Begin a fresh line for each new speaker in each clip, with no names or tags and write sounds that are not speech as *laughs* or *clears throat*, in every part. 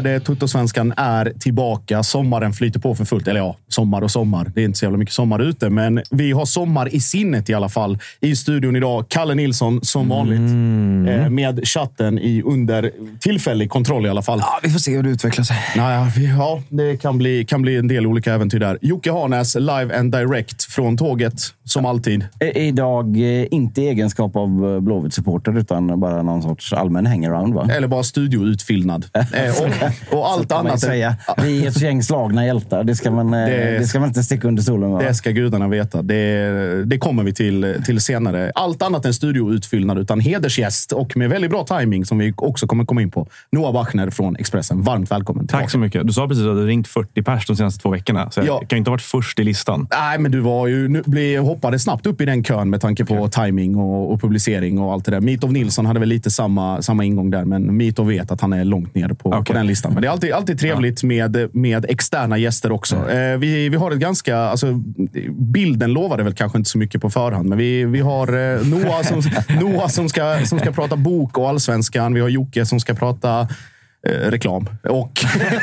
Det. Tuttosvenskan är tillbaka. Sommaren flyter på för fullt. Eller ja, sommar och sommar. Det är inte så jävla mycket sommar ute, men vi har sommar i sinnet i alla fall. I studion idag, Kalle Nilsson som vanligt. Eh, med chatten i under tillfällig kontroll i alla fall.
Ja, vi får se hur det utvecklar sig.
Naja, vi, ja, det kan bli, kan bli en del olika äventyr där. Jocke Harnäs, live and direct från tåget, som alltid.
I- Idag eh, inte i egenskap av eh, Blåvitt-supporter, utan bara någon sorts allmän hangaround. Va?
Eller bara studioutfyllnad. *laughs* Eh, och, och allt annat.
säga. Vi är ett gäng slagna hjältar. Det ska man, eh,
Det-
det ska man inte sticka under stolen med.
Det ska gudarna veta. Det, det kommer vi till, till senare. Allt annat än studioutfyllnad, utan hedersgäst och med väldigt bra timing som vi också kommer komma in på. Noah Bachner från Expressen. Varmt välkommen. tillbaka.
Tack så mycket. Du sa precis att du ringt 40 pers de senaste två veckorna. Så jag
Ja.
kan ju inte ha varit först i listan.
Nej, men du var ju, nu blev, hoppade snabbt upp i den kön med tanke på timing och, och publicering och allt det där. Mitov Nilsson hade väl lite samma, samma ingång där, men Mitov vet att han är långt ner på, på
Okej.
den listan. Men det är alltid, alltid trevligt med, med externa gäster också. Eh, vi, vi har ett ganska... Alltså, bilden lovade väl kanske inte så mycket på förhand, men vi, vi har eh, Noah, som, *laughs* Noah som, ska, som ska prata bok och allsvenskan. Vi har Jocke som ska prata eh, reklam och, *laughs*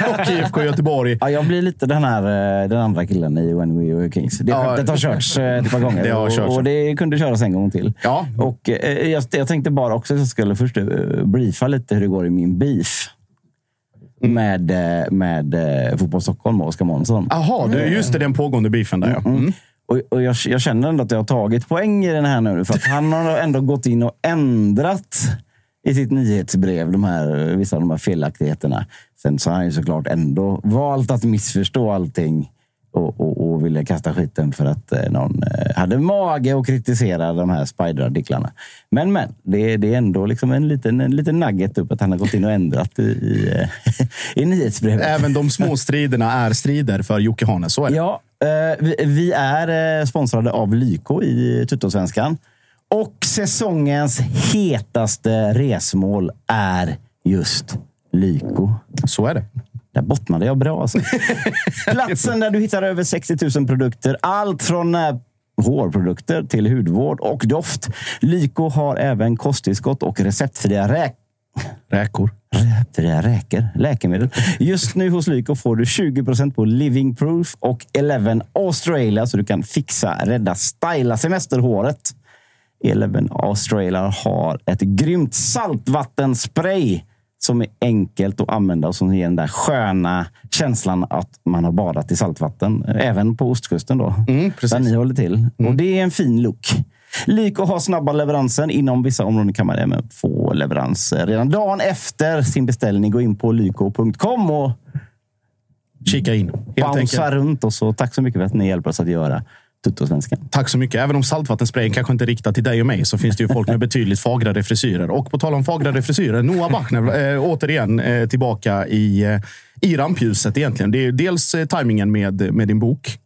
och IFK Göteborg.
Ja, jag blir lite den här eh, den andra killen i When We Were Kings. Det
Ja.
skämtet har körts eh, ett par gånger
Det har körts.
och, och det kunde köras en gång till.
Ja.
Och, eh, jag, jag tänkte bara också att jag skulle först eh, briefa lite hur det går i min beef.
Mm.
Med, eh, med eh, Fotboll Stockholm och Oskar Månsson.
Jaha, du, just det. Den pågående beefen där, ja. Mm.
Och, och jag, jag känner ändå att jag har tagit poäng i den här nu. För att han har ändå gått in och ändrat i sitt nyhetsbrev de här, vissa av de här felaktigheterna. Sen så har han ju såklart ändå valt att missförstå allting och, och, och vilja kasta skiten för att eh, någon eh, hade mage att kritisera de här spiderartiklarna. Men, men, det, det är ändå liksom en liten, en liten nugget upp att han har gått in och ändrat i, i, eh, *laughs* i nyhetsbrevet.
Även de små striderna är strider för Jocke Hane. Så är det.
Ja, vi, vi är sponsrade av Lyko i Tuttosvenskan. Och säsongens hetaste resmål är just Lyko.
Så är det.
Där bottnade jag bra. Alltså. *laughs* Platsen där du hittar över 60 000 produkter. Allt från eh, hårprodukter till hudvård och doft. Lyko har även kosttillskott och receptfria räk
Räkor.
Rä- Räkor. Läkemedel. Just nu hos Lyko får du 20% på Living Proof och Eleven Australia så du kan fixa, rädda, styla semesterhåret. Eleven Australia har ett grymt saltvattenspray som är enkelt att använda och som ger den där sköna känslan att man har badat i saltvatten. Även på ostkusten då,
Mm, precis.
där ni håller till. Och det är en fin look. Lyko har snabba leveranser. Inom vissa områden kan man även få leveranser redan dagen efter sin beställning. Gå in på lyko.com och
Kika in.
Bouncea runt. Och tack så mycket för att ni hjälper oss att göra Tuttosvenskan.
Tack så mycket. Även om saltvattensprayen kanske inte är riktad till dig och mig så finns det ju folk med betydligt fagrare frisyrer. Och på tal om fagrare frisyrer, Noah Bachner eh, återigen eh, tillbaka i, eh, i rampljuset egentligen. Det är ju dels eh, tajmingen med, med din bok,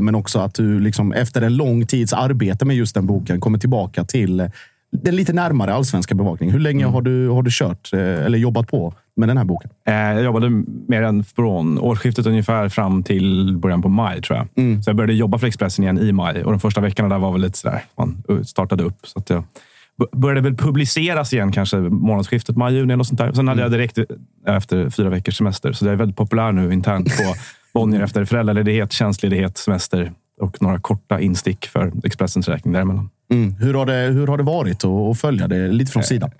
men också att du liksom, efter en lång tids arbete med just den boken kommer tillbaka till den lite närmare allsvenska bevakningen. Hur länge har, du, har du kört eller jobbat på med den här boken?
Eh, Jag jobbade med den från årsskiftet ungefär fram till början på maj, tror jag. Så jag började jobba för Expressen igen i maj och de första veckorna där var väl lite sådär. Man startade upp. Så att jag började väl publiceras igen kanske månadsskiftet maj-juni eller sånt där. Sen hade jag direkt efter fyra veckors semester. Så jag är väldigt populär nu internt på *laughs* Bonnier efter föräldraledighet, tjänstledighet, semester och några korta instick för Expressens räkning däremellan.
Mm. Hur, har det, hur har det varit att, att följa det lite från sidan?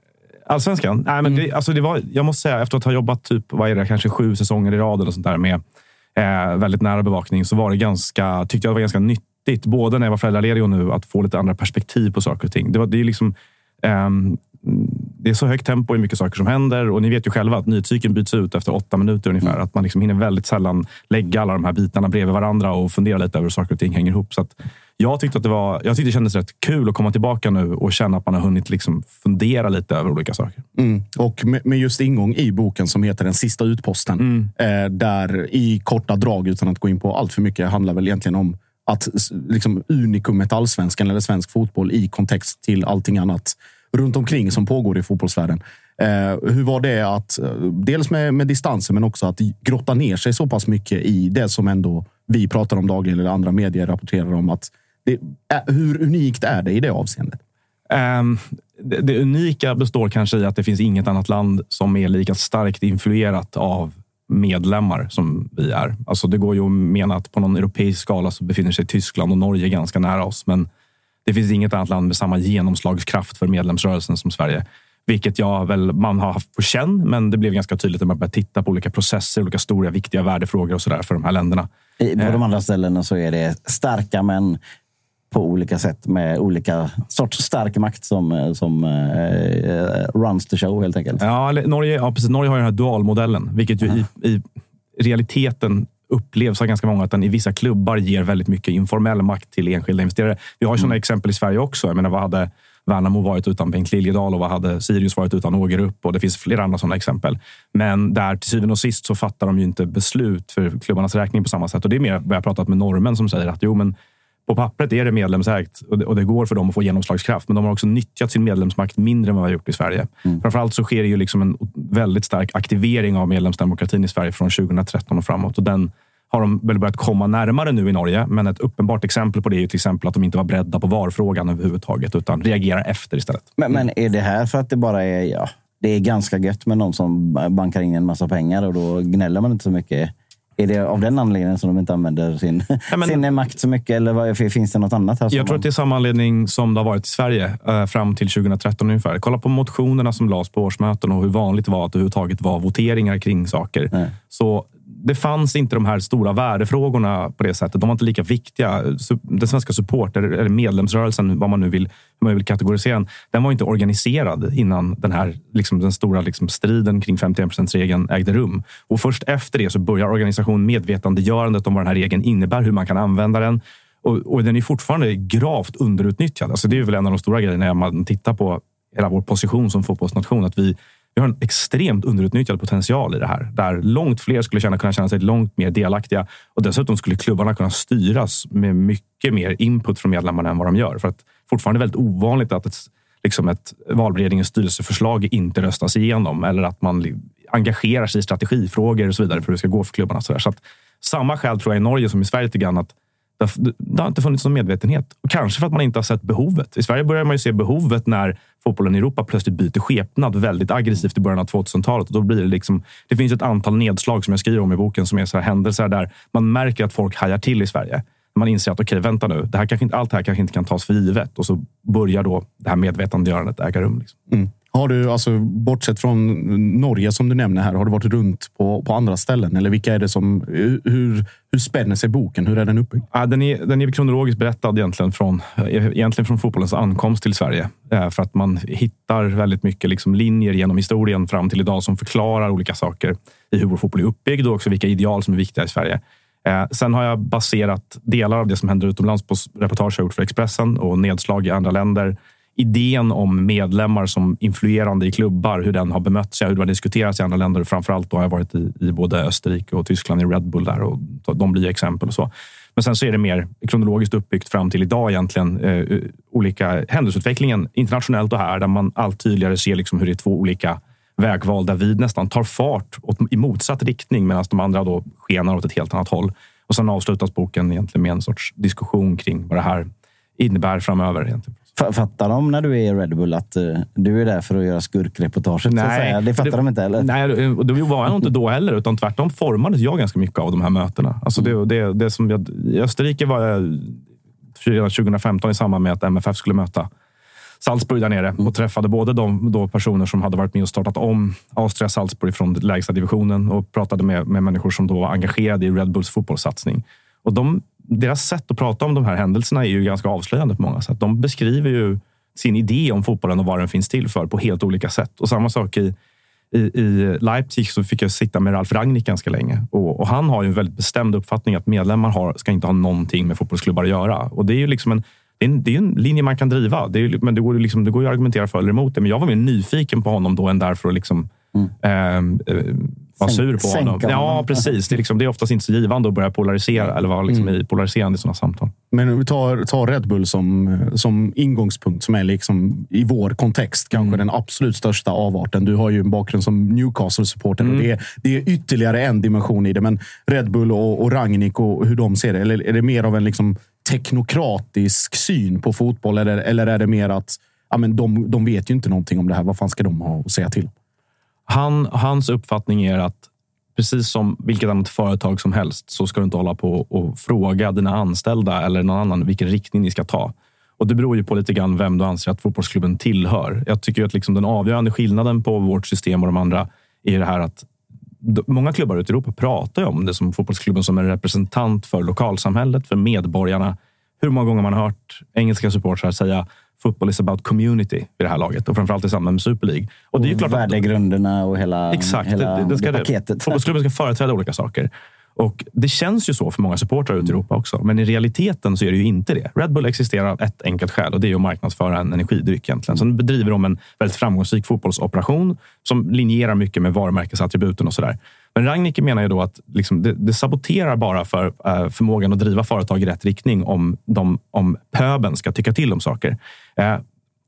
Allsvenskan? Nej, men det, alltså det var, jag måste säga, efter att ha jobbat typ, vad är det, kanske sju säsonger i rad eller sånt där med eh, väldigt nära bevakning så var det ganska, tyckte jag det var ganska nyttigt. Både när jag var föräldraledig och nu att få lite andra perspektiv på saker och ting. Det, var, det, är liksom, ehm, det är så högt tempo i mycket saker som händer och ni vet ju själva att nyhetscykeln byts ut efter åtta minuter ungefär. Att man liksom hinner väldigt sällan lägga alla de här bitarna bredvid varandra och fundera lite över hur saker och ting hänger ihop. Så att jag tyckte att det var, jag tyckte det kändes rätt kul att komma tillbaka nu och känna att man har hunnit liksom fundera lite över olika saker.
Mm. Och med, med just ingång i boken som heter Den sista utposten. Eh, där i korta drag, utan att gå in på allt för mycket, handlar väl egentligen om att liksom, unikumet allsvenskan eller svensk fotboll i kontext till allting annat runt omkring som pågår i fotbollsvärlden. Eh, hur var det att, eh, dels med, med distansen, men också att grotta ner sig så pass mycket i det som ändå vi pratar om dagligen eller andra medier rapporterar om. att det, Hur unikt är det i det avseendet?
Ehm, det, det unika består kanske i att det finns inget annat land som är lika starkt influerat av medlemmar som vi är. Alltså det går ju att mena att på någon europeisk skala så befinner sig Tyskland och Norge ganska nära oss. Men det finns inget annat land med samma genomslagskraft för medlemsrörelsen som Sverige. Vilket jag väl, man har haft på känn, men det blev ganska tydligt när man började titta på olika processer, olika stora viktiga värdefrågor och sådär för de här länderna.
I, på
Eh.
de andra ställena så är det starka män på olika sätt med olika sorts stark makt som, som eh, runs the show helt enkelt.
Ja, Norge, ja, precis. Norge har ju den här dualmodellen, vilket ju i, i realiteten upplevs av ganska många att den i vissa klubbar ger väldigt mycket informell makt till enskilda investerare. Vi har ju sådana exempel i Sverige också. Jag menar, vad hade Värnamo varit utan Bengt Liljedahl och vad hade Sirius varit utan Ågerup? Och det finns flera andra sådana exempel. Men där till syvende och sist så fattar de ju inte beslut för klubbarnas räkning på samma sätt. Och det är mer vad jag pratat med norrmän som säger att jo, men på pappret är det medlemsägt och det, går för dem att få genomslagskraft. Men de har också nyttjat sin medlemsmakt mindre än vad vi har gjort i Sverige. Framförallt så sker det ju liksom en väldigt stark aktivering av medlemsdemokratin i Sverige från 2013 och framåt. Och den har de väl börjat komma närmare nu i Norge. Men ett uppenbart exempel på det är ju till exempel att de inte var beredda på VAR-frågan överhuvudtaget utan reagerar efter istället.
Men, men är det här för att det bara är, ja, det är ganska gött med någon som bankar in en massa pengar och då gnäller man inte så mycket? Är det av den anledningen som de inte använder sin, *laughs*
men-
sin makt så mycket? Eller vad, finns det något annat här?
Jag tror att det är samma anledning som det har varit i Sverige eh, fram till 2013 ungefär. Kolla på motionerna som lades på årsmöten och hur vanligt det var att det överhuvudtaget var voteringar kring saker.
Nej.
Så det fanns inte de här stora värdefrågorna på det sättet. De var inte lika viktiga. Den svenska supporter eller medlemsrörelsen, vad man nu vill, hur man vill kategorisera den, den var inte organiserad innan den här liksom, den stora liksom, striden kring 51% regeln ägde rum. Och först efter det så börjar organisation medvetandegörandet om vad den här regeln innebär, hur man kan använda den. Och, och den är fortfarande gravt underutnyttjad. Alltså det är väl en av de stora grejerna när man tittar på hela vår position som fotbollsnation. Att vi, vi har en extremt underutnyttjad potential i det här. Där långt fler skulle känna, kunna känna sig långt mer delaktiga. Och dessutom skulle klubbarna kunna styras med mycket mer input från medlemmarna än vad de gör. För att fortfarande är det väldigt ovanligt att ett, liksom ett valberedningens styrelseförslag inte röstas igenom. Eller att man engagerar sig i strategifrågor och så vidare för hur det ska gå för klubbarna. Så, där. så att, samma skäl tror jag i Norge som i Sverige lite grann. Att det, har inte funnits någon medvetenhet. Och kanske för att man inte har sett behovet. I Sverige börjar man ju se behovet när fotbollen i Europa plötsligt byter skepnad väldigt aggressivt i början av 2000-talet. Och då blir det, liksom, det finns ett antal nedslag som jag skriver om i boken som är så här händelser där man märker att folk hajar till i Sverige. Man inser att okej, okay, vänta nu, det här kanske inte, allt det här kanske inte kan tas för givet. Och så börjar då det här medvetandegörandet äga rum. Liksom.
Mm. Har du, alltså, bortsett från Norge som du nämner här, har du varit runt på, på andra ställen? Eller vilka är det som, hur, hur spänner sig boken? Hur är den uppbyggd?
Ja, den, är, den är kronologiskt berättad egentligen från, egentligen från fotbollens ankomst till Sverige. Eh, för att man hittar väldigt mycket liksom linjer genom historien fram till idag som förklarar olika saker i hur vår fotboll är uppbyggd och också vilka ideal som är viktiga i Sverige. Eh, sen har jag baserat delar av det som händer utomlands på reportage jag gjort för Expressen och nedslag i andra länder idén om medlemmar som influerande i klubbar, hur den har bemötts, hur det har diskuterats i andra länder. Framförallt då har jag varit i, i både Österrike och Tyskland i Red Bull där och de blir exempel och så. Men sen så är det mer kronologiskt uppbyggt fram till idag egentligen. Eh, olika händelseutvecklingen internationellt och här där man allt tydligare ser liksom hur det är två olika vägval där vi nästan tar fart åt, i motsatt riktning medan de andra då skenar åt ett helt annat håll. Och sen avslutas boken egentligen med en sorts diskussion kring vad det här innebär framöver. Egentligen.
Fattar de när du är i Red Bull att uh, du är där för att göra skurkreportaget? Nej, det fattar det, de inte heller.
Nej, och det var jag nog inte då heller. Utan tvärtom formades jag ganska mycket av de här mötena. Alltså det, mm. det, det som jag, I Österrike var jag redan 2015 i samband med att MFF skulle möta Salzburg där nere mm. och träffade både de då personer som hade varit med och startat om Austria Salzburg från lägsta divisionen och pratade med, med människor som då var engagerade i Red Bulls fotbollssatsning. Och de deras sätt att prata om de här händelserna är ju ganska avslöjande på många sätt. De beskriver ju sin idé om fotbollen och vad den finns till för på helt olika sätt. Och samma sak i, i, i Leipzig så fick jag sitta med Ralf Rangnick ganska länge. Och, och han har ju en väldigt bestämd uppfattning att medlemmar har, ska inte ha någonting med fotbollsklubbar att göra. Och det är ju liksom en, det är en, det är en linje man kan driva. Det är, men det går, liksom, det går ju att argumentera för eller emot det. Men jag var mer nyfiken på honom då än därför att liksom, mm. eh, vara sur på honom. Ja, precis. Det är, liksom, det är oftast inte så givande att börja polarisera eller vara liksom mm. polariserande i sådana samtal.
Men vi tar, tar Red Bull som, som ingångspunkt, som är liksom i vår kontext kanske mm. den absolut största avarten. Du har ju en bakgrund som Newcastle-supporter mm. och det, det är ytterligare en dimension i det. Men Red Bull och, och Rangnick och hur de ser det, eller är det mer av en liksom teknokratisk syn på fotboll? Eller, eller är det mer att ja, men de, de vet ju inte någonting om det här. Vad fan ska de ha att säga till?
Han, hans uppfattning är att precis som vilket annat företag som helst så ska du inte hålla på och fråga dina anställda eller någon annan vilken riktning ni ska ta. Och Det beror ju på lite grann vem du anser att fotbollsklubben tillhör. Jag tycker att liksom den avgörande skillnaden på vårt system och de andra är det här att många klubbar ute i Europa pratar om det som fotbollsklubben som en representant för lokalsamhället, för medborgarna. Hur många gånger man har hört engelska supportrar säga football is about community i det här laget och framförallt i samband med Super League.
Och, det är ju klart värdegrunderna och hela,
exakt,
hela
det, det, ska det paketet. Fotbollsklubben ska företräda olika saker. Och Det känns ju så för många supportrar ute i Europa också. Men i realiteten så är det ju inte det. Red Bull existerar av ett enkelt skäl och det är att marknadsföra en energidryck. egentligen. Sen bedriver de en väldigt framgångsrik fotbollsoperation som linjerar mycket med varumärkesattributen och sådär. Men Ragnicke menar ju då att liksom det, det, saboterar bara för uh, förmågan att driva företag i rätt riktning om, de, om pöben ska tycka till om saker. Uh,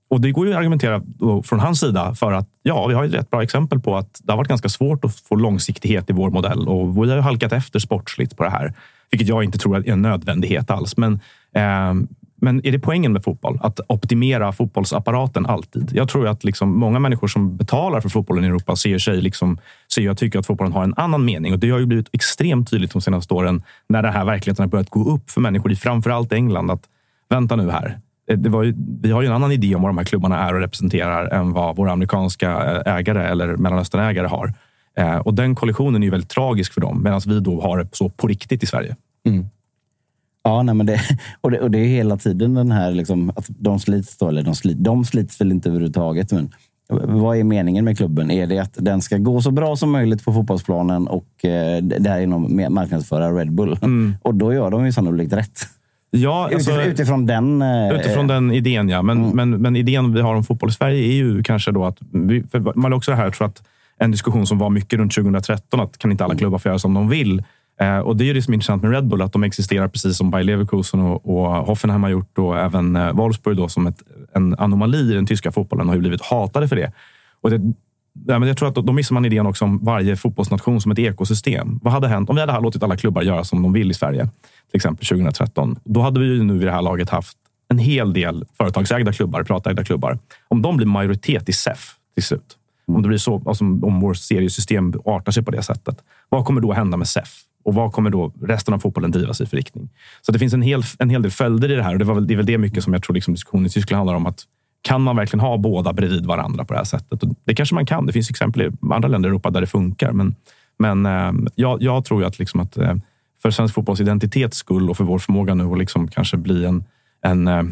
och Det går ju att argumentera från hans sida för att ja, vi har ett rätt bra exempel på att det har varit ganska svårt att få långsiktighet i vår modell och vi har halkat efter sportsligt på det här, vilket jag inte tror är en nödvändighet alls. Men, eh, men är det poängen med fotboll? Att optimera fotbollsapparaten alltid? Jag tror att liksom många människor som betalar för fotbollen i Europa ser sig liksom, ser jag tycker att fotbollen har en annan mening. Och Det har ju blivit extremt tydligt de senaste åren när den här verkligheten har börjat gå upp för människor i framförallt England. att Vänta nu här. Ju, vi har ju en annan idé om vad de här klubbarna är och representerar än vad våra amerikanska ägare eller Mellanösternägare har. Eh, och den kollisionen är ju väldigt tragisk för dem, medan vi då har det så på riktigt i Sverige. Mm.
Ja, nej, men det, *laughs* och, det, och det är hela tiden den här, liksom, att de slits då, eller de, slit, de slits väl inte överhuvudtaget. Men vad är meningen med klubben? Är det att den ska gå så bra som möjligt på fotbollsplanen och eh, därigenom marknadsföra Red Bull? Mm. *laughs* Och då gör de ju sannolikt rätt.
Ja,
alltså, utifrån, den...
Eh, utifrån den idén, ja. Men, mm. men, men idén vi har om fotboll i Sverige är ju kanske då att... Vi, man är också här, tror att en diskussion som var mycket runt 2013, att kan inte alla mm. klubbar få göra som de vill? Eh, och Det är det som är intressant med Red Bull, att de existerar precis som Bayer Leverkusen och, och Hoffenheim har gjort och även eh, Wolfsburg då, som ett, en anomali i den tyska fotbollen och har blivit hatade för det. Och det Ja, men jag tror att då missar man idén också om varje fotbollsnation som ett ekosystem. Vad hade hänt om vi hade låtit alla klubbar göra som de vill i Sverige? Till exempel 2013. Då hade vi ju nu vid det här laget haft en hel del företagsägda klubbar, privatägda klubbar. Om de blir majoritet i SEF till slut, om det blir så, alltså om vårt seriesystem artar sig på det sättet, vad kommer då hända med SEF? Och vad kommer då resten av fotbollen drivas i för riktning? Så det finns en hel, en hel del följder i det här. Och det, var väl, det är väl det mycket som jag tror liksom diskussionen i Tyskland handlar om. att kan man verkligen ha båda bredvid varandra på det här sättet? Och det kanske man kan. Det finns exempel i andra länder i Europa där det funkar. Men, men eh, jag, jag, tror att, liksom att eh, för svensk fotbolls identitets skull och för vår förmåga nu att liksom kanske bli en, en eh,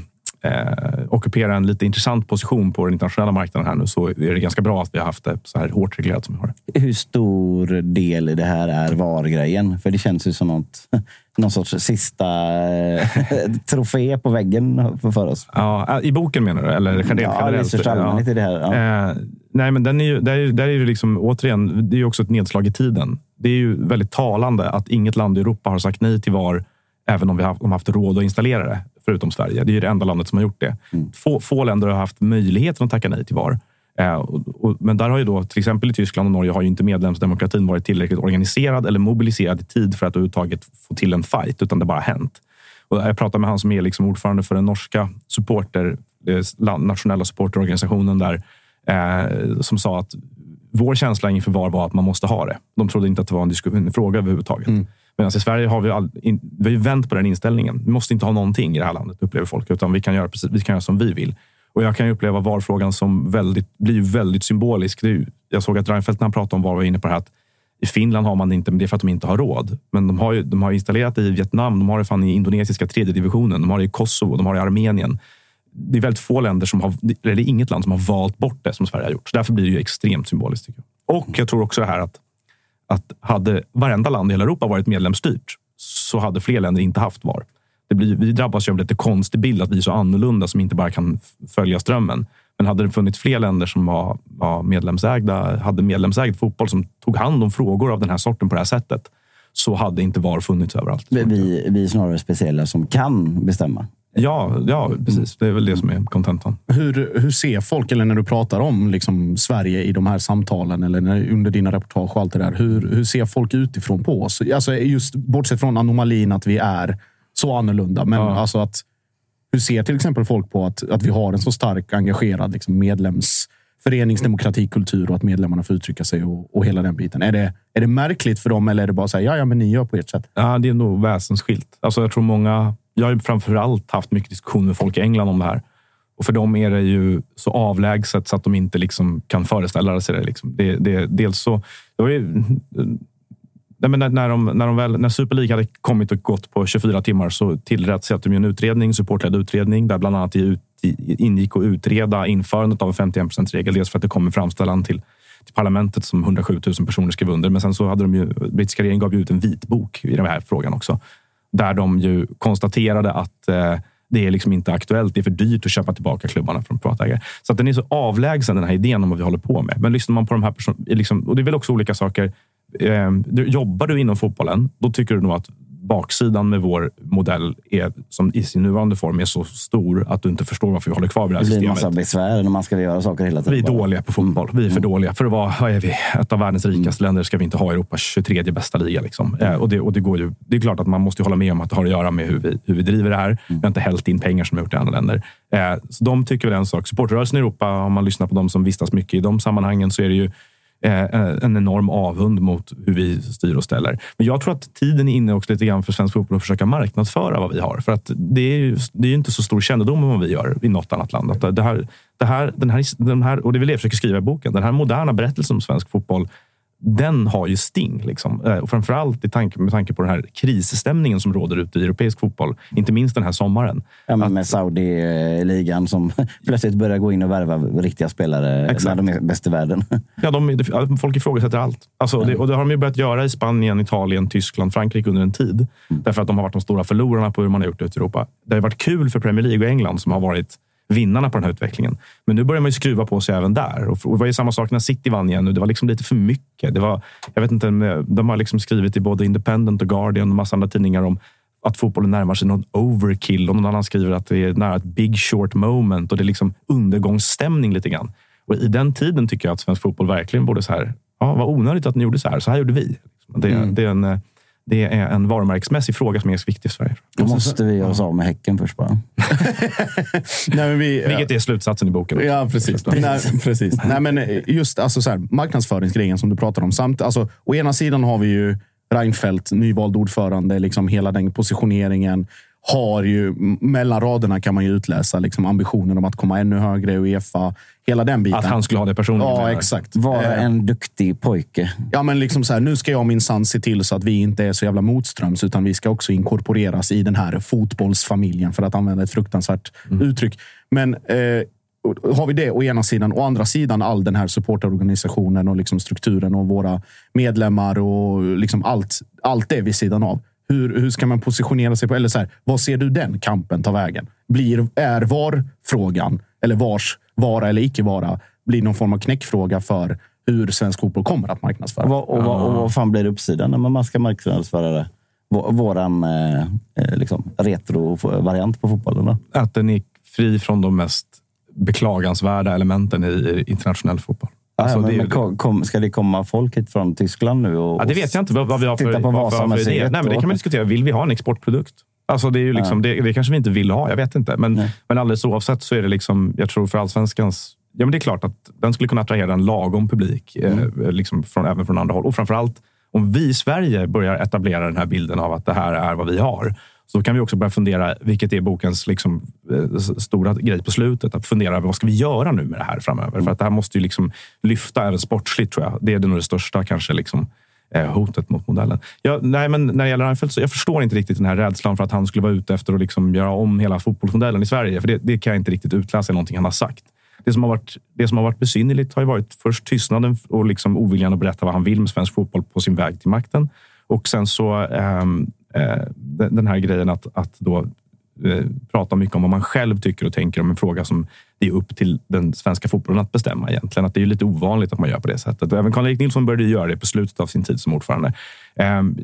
eh, ockupera en lite intressant position på den internationella marknaden här nu så är det ganska bra att vi har haft det så här hårt reglerat som vi har.
Hur stor del i det här är VAR-grejen? För det känns ju som något, någon sorts sista eh, *laughs* trofé på väggen för oss.
Ja, I boken menar du? Eller generellt?
Ja,
generellt
allmänhet ja. i det här.
Ja. Eh, nej, men den är ju, där, där är det liksom, återigen, det är ju också ett nedslag i tiden. Det är ju väldigt talande att inget land i Europa har sagt nej till VAR även om vi har haft råd att installera det förutom Sverige. Det är det enda landet som har gjort det. Mm. Få, få länder har haft möjligheten att tacka nej till VAR. Eh, men där har ju då, till exempel i Tyskland och Norge, har ju inte medlemsdemokratin varit tillräckligt organiserad eller mobiliserad i tid för att överhuvudtaget få till en fight, utan det bara hänt. Och jag pratade med han som är liksom ordförande för den norska supporter, eh, nationella supporterorganisationen där, eh, som sa att vår känsla inför VAR var att man måste ha det. De trodde inte att det var en, diskussion, en fråga överhuvudtaget. Mm. Medan i Sverige har vi, all, in, vi har vänt på den inställningen. Vi måste inte ha någonting i det här landet, upplever folk. Utan vi kan göra, precis, vi kan göra som vi vill. Och Jag kan uppleva VAR-frågan som väldigt, blir väldigt symbolisk. Är, jag såg att Reinfeldt när han pratade om VAR var inne på det här att i Finland har man det inte, men det är för att de inte har råd. Men de har, ju, de har installerat det i Vietnam, de har det fan i indonesiska tredje divisionen, de har det i Kosovo, de har det i Armenien. Det är väldigt få länder som har, eller inget land som har valt bort det som Sverige har gjort. Så därför blir det ju extremt symboliskt. Jag. Och jag tror också det här att att hade varenda land i hela Europa varit medlemsstyrt så hade fler länder inte haft VAR. Det blir, vi drabbas ju av lite konstig bild att vi är så annorlunda som inte bara kan följa strömmen. Men hade det funnits fler länder som var, var medlemsägda, hade medlemsägd fotboll som tog hand om frågor av den här sorten på det här sättet så hade inte VAR funnits överallt.
Vi, vi är snarare speciella som kan bestämma.
Ja, ja, precis. Det är väl det som är kontentan.
Hur, hur ser folk, eller när du pratar om liksom, Sverige i de här samtalen eller när, under dina reportage och allt det där. Hur, hur ser folk utifrån på oss? Alltså, just bortsett från anomalin att vi är så annorlunda. Men ja. alltså att, hur ser till exempel folk på att, att vi har en så stark engagerad liksom, medlems föreningsdemokratikultur och att medlemmarna får uttrycka sig och, och hela den biten. Är det, är det märkligt för dem eller är det bara så här, ja, ja, men ni gör på ert sätt?
Ja, det är nog väsensskilt. Alltså, jag tror många jag har framför allt haft mycket diskussion med folk i England om det här. Och för dem är det ju så avlägset så att de inte liksom kan föreställa sig det. Liksom. det, det dels så... Det var ju, när, när, de, när, de väl, när Super League hade kommit och gått på 24 timmar så tillrätt de en utredning, supportledd utredning, där bland annat ingick att utreda införandet av en 51% regel. Dels för att det kom en framställan till, till parlamentet som 107 000 personer skrev under. Men sen så hade de ju, brittiska regeringen gav ut en vitbok i den här frågan också där de ju konstaterade att eh, det är liksom inte aktuellt. Det är för dyrt att köpa tillbaka klubbarna från privatägare. Så att den är så avlägsen, den här idén om vad vi håller på med. Men lyssnar man på de här personerna, liksom, och det är väl också olika saker. Eh, jobbar du inom fotbollen, då tycker du nog att baksidan med vår modell är, som i sin nuvarande form är så stor att du inte förstår varför vi håller kvar vid det här systemet. Det
blir en massa besvär när man ska göra saker hela tiden.
Vi är dåliga på fotboll. Vi är för mm. dåliga. För att vara vad är vi? ett av världens rikaste mm. länder ska vi inte ha Europas 23 bästa liga. Liksom. Eh, och det, och det, går ju, det är klart att man måste hålla med om att det har att göra med hur vi, hur vi driver det här. Mm. Vi har inte hällt in pengar som vi gjort i andra länder. Eh, så de tycker väl en sak. Supportrörelsen i Europa, om man lyssnar på de som vistas mycket i de sammanhangen, så är det ju Eh, eh, en enorm avund mot hur vi styr och ställer. Men jag tror att tiden är inne också lite grann för svensk fotboll att försöka marknadsföra vad vi har. För att det är ju, det är inte så stor kännedom om vad vi gör i något annat land. Att det här, det här, den här, den här, och det är väl det jag försöker skriva i boken. Den här moderna berättelsen om svensk fotboll den har ju sting. Liksom. Eh, och framförallt i tanke, med tanke på den här krisstämningen som råder ute i europeisk fotboll. Inte minst den här sommaren.
Ja, med att, Saudi-ligan som *laughs* plötsligt börjar gå in och värva riktiga spelare exakt. när de är bäst i världen. *laughs*
Ja, de, folk ifrågasätter allt. Alltså, det, och det har de ju börjat göra i Spanien, Italien, Tyskland, Frankrike under en tid. Mm. Därför att de har varit de stora förlorarna på hur man har gjort det ute i Europa. Det har varit kul för Premier League och England som har varit vinnarna på den här utvecklingen. Men nu börjar man ju skruva på sig även där. Och det var ju samma sak när City vann igen. Nu. Det var liksom lite för mycket. Det var, jag vet inte, de har liksom skrivit i både Independent och Guardian och massa andra tidningar om att fotbollen närmar sig någon overkill. Och någon annan skriver att det är nära ett big short moment och det är liksom undergångsstämning lite grann. Och i den tiden tycker jag att svensk fotboll verkligen borde så här. Ja, vad onödigt att ni gjorde så här. Så här gjorde vi. Det,
Mm.
det, är, en, eh, det är en varumärkesmässig fråga som är viktig för Sverige.
Då måste vi göra oss av med Häcken först bara. *laughs*
Nej, men vi,
Vilket är slutsatsen i boken. också.
Ja, precis. Nej, precis. Nej, men just alltså, så här, marknadsföringsgrejen som du pratar om. Samt, alltså, å ena sidan har vi ju Reinfeldt, nyvald ordförande, liksom hela den positioneringen. Har ju, mellan raderna kan man ju utläsa liksom, ambitionen om att komma ännu högre i Uefa. Hela den biten.
Att han skulle ha det personligen.
Ja, exakt.
Vara
Eh,
en duktig pojke.
Ja, men liksom så här, nu ska jag minsann se till så att vi inte är så jävla motströms, utan vi ska också inkorporeras i den här fotbollsfamiljen, för att använda ett fruktansvärt uttryck. Men eh, har vi det å ena sidan. Å andra sidan all den här supporterorganisationen och liksom strukturen och våra medlemmar och liksom allt, allt det vid sidan av. Hur, hur ska man positionera sig på? Eller så här, vad ser du den kampen ta vägen? Blir, är VAR-frågan, eller VARs vara eller icke vara, blir någon form av knäckfråga för hur svensk fotboll kommer att marknadsföra?
Och vad, och, vad, och vad fan blir uppsidan när man ska marknadsföra det? Vå- Våran eh, eh, liksom, retro-variant på fotbollen. Då?
Att den är fri från de mest beklagansvärda elementen i internationell fotboll. Alltså,
ja, men,
det
men kom, ska det komma folk hit från Tyskland nu? Och,
Ja, det vet jag inte vad, vad vi har för,
på
vad för idéer. Nej, men det kan man diskutera. Vill vi ha en exportprodukt? Alltså det, är ju liksom, det, det kanske vi inte vill ha. Jag vet inte. Men,
Nej.
men alldeles oavsett så är det liksom, jag tror för allsvenskans... Ja, men det är klart att den skulle kunna attrahera en lagom publik,
Mm.
eh, liksom från, även från andra håll. Och framför allt om vi i Sverige börjar etablera den här bilden av att det här är vad vi har. Så kan vi också börja fundera, vilket är bokens liksom, eh, stora grej på slutet, att fundera över vad ska vi göra nu med det här framöver? För att det här måste ju liksom lyfta även sportsligt, tror jag. Det är nog det största kanske liksom, eh, hotet mot modellen. Jag, nej, men när det gäller Reinfeldt, så jag förstår inte riktigt den här rädslan för att han skulle vara ute efter att liksom göra om hela fotbollsmodellen i Sverige. För det, det kan jag inte riktigt utläsa i någonting han har sagt. Det som har varit, det som har varit besynnerligt har ju varit först tystnaden och liksom oviljan att berätta vad han vill med svensk fotboll på sin väg till makten. Och sen så eh, Eh, den den här grejen att, att då eh, prata mycket om vad man själv tycker och tänker om en fråga som det är upp till den svenska fotbollen att bestämma egentligen. Att det är lite ovanligt att man gör på det sättet. Även Karl-Erik Nilsson började göra det på slutet av sin tid som ordförande. Ehm,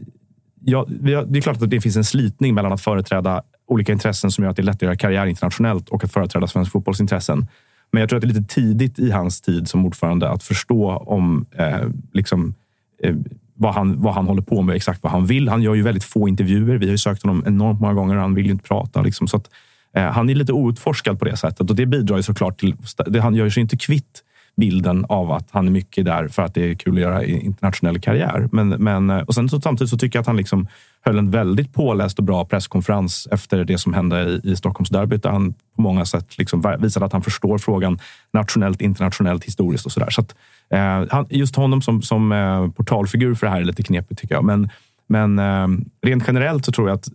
ja, det är klart att det finns en slitning mellan att företräda olika intressen som gör att det är lättare att göra karriär internationellt och att företräda svensk fotbolls intressen. Men jag tror att det är lite tidigt i hans tid som ordförande att förstå om eh, liksom, eh, vad, han, vad han håller på med, exakt vad han vill. Han gör ju väldigt få intervjuer. Vi har ju sökt honom enormt många gånger och han vill ju inte prata. Liksom. Så att, eh, han är lite outforskad på det sättet och det bidrar ju såklart till... Det, han gör sig inte kvitt bilden av att han är mycket där för att det är kul att göra internationell karriär. Men, men, eh, och sen så, samtidigt så tycker jag att han liksom höll en väldigt påläst och bra presskonferens efter det som hände i, i Stockholmsderbyt där han på många sätt liksom visade att han förstår frågan nationellt, internationellt, historiskt och sådär. Så att, eh, just honom som, som eh, portalfigur för det här är lite knepigt tycker jag. Men, men eh, rent generellt så tror jag att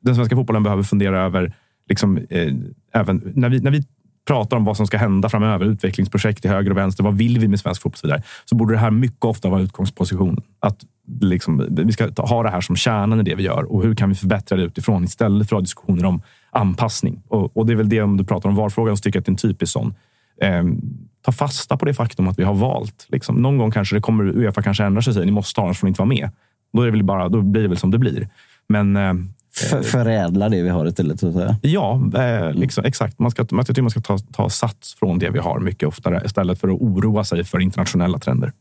den svenska fotbollen behöver fundera över, liksom, eh, även när vi, när vi pratar om vad som ska hända framöver, utvecklingsprojekt till höger och vänster, vad vill vi med svensk fotboll och så vidare, så borde det här mycket ofta vara utgångspositionen. Att liksom, vi ska ta- ha det här som kärnan i det vi gör och hur kan vi förbättra det utifrån istället för att ha diskussioner om anpassning. Och, och det är väl det om du pratar om VAR-frågan så tycker jag att det är en typisk sån. Ehm, ta fasta på det faktum att vi har valt. Liksom, någon gång kanske det kommer, Uefa kanske ändrar sig och säger ni måste ha annars får ni inte vara med. Då, är det väl bara, då blir det väl som det blir. Men ehm,
för, förädla det vi har istället. Så att säga.
Ja, eh, liksom, exakt. Man ska, man, jag tycker man ska ta, ta sats från det vi har mycket oftare istället för att oroa sig för internationella trender.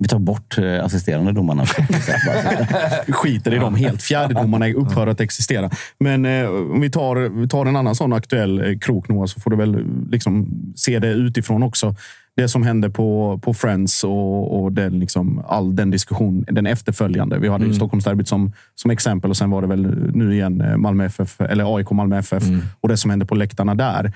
Vi tar bort eh, assisterande domarna. *laughs*
skiter i dem helt. Fjärdedomarna upphör att existera. Men eh, om vi tar, vi tar en annan sån aktuell eh, krok, Noah, så får du väl liksom se det utifrån också. Det som hände på, på Friends och, och den, liksom, all den diskussion, den efterföljande. Vi hade ju Stockholmsderbyt som, som exempel och sen var det väl nu igen eh, Malmö FF, eller AIK Malmö FF och det som hände på läktarna där.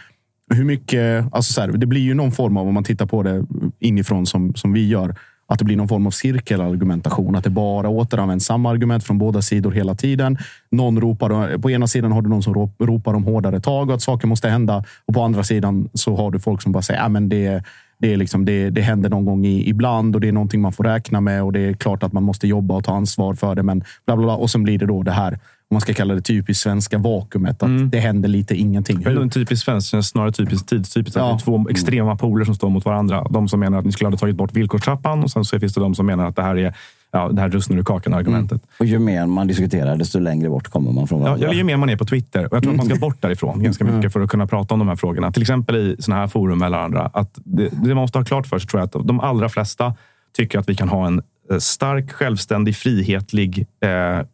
Hur mycket, alltså så här, det blir ju någon form av, om man tittar på det inifrån som, som vi gör, att det blir någon form av cirkelargumentation. Att det bara återanvänds samma argument från båda sidor hela tiden. Någon ropar, på ena sidan har du någon som rop- ropar om hårdare tag och att saker måste hända. Och på andra sidan så har du folk som bara säger att det, det, är liksom, det, det händer någon gång i, ibland och det är någonting man får räkna med och det är klart att man måste jobba och ta ansvar för det. Men bla bla bla. Och sen blir det då det här, om man ska kalla det typiskt svenska vakuumet. Att det händer lite ingenting.
Det är en typisk svensk, snarare typiskt tidstypiskt.
Ja.
Det är två extrema poler som står mot varandra. De som menar att ni skulle ha tagit bort villkorstrappan och sen så finns det de som menar att det här är ja, det här russinen ur kakan-argumentet. Mm.
Och ju mer man diskuterar, desto längre bort kommer man från
varandra. Ja, ju mer man är på Twitter. Och jag tror att man ska bort därifrån ganska mycket för att kunna prata om de här frågorna. Till exempel i såna här forum eller andra. Att det, det måste ha klart för sig tror jag att de allra flesta tycker att vi kan ha en eh, stark, självständig, frihetlig eh,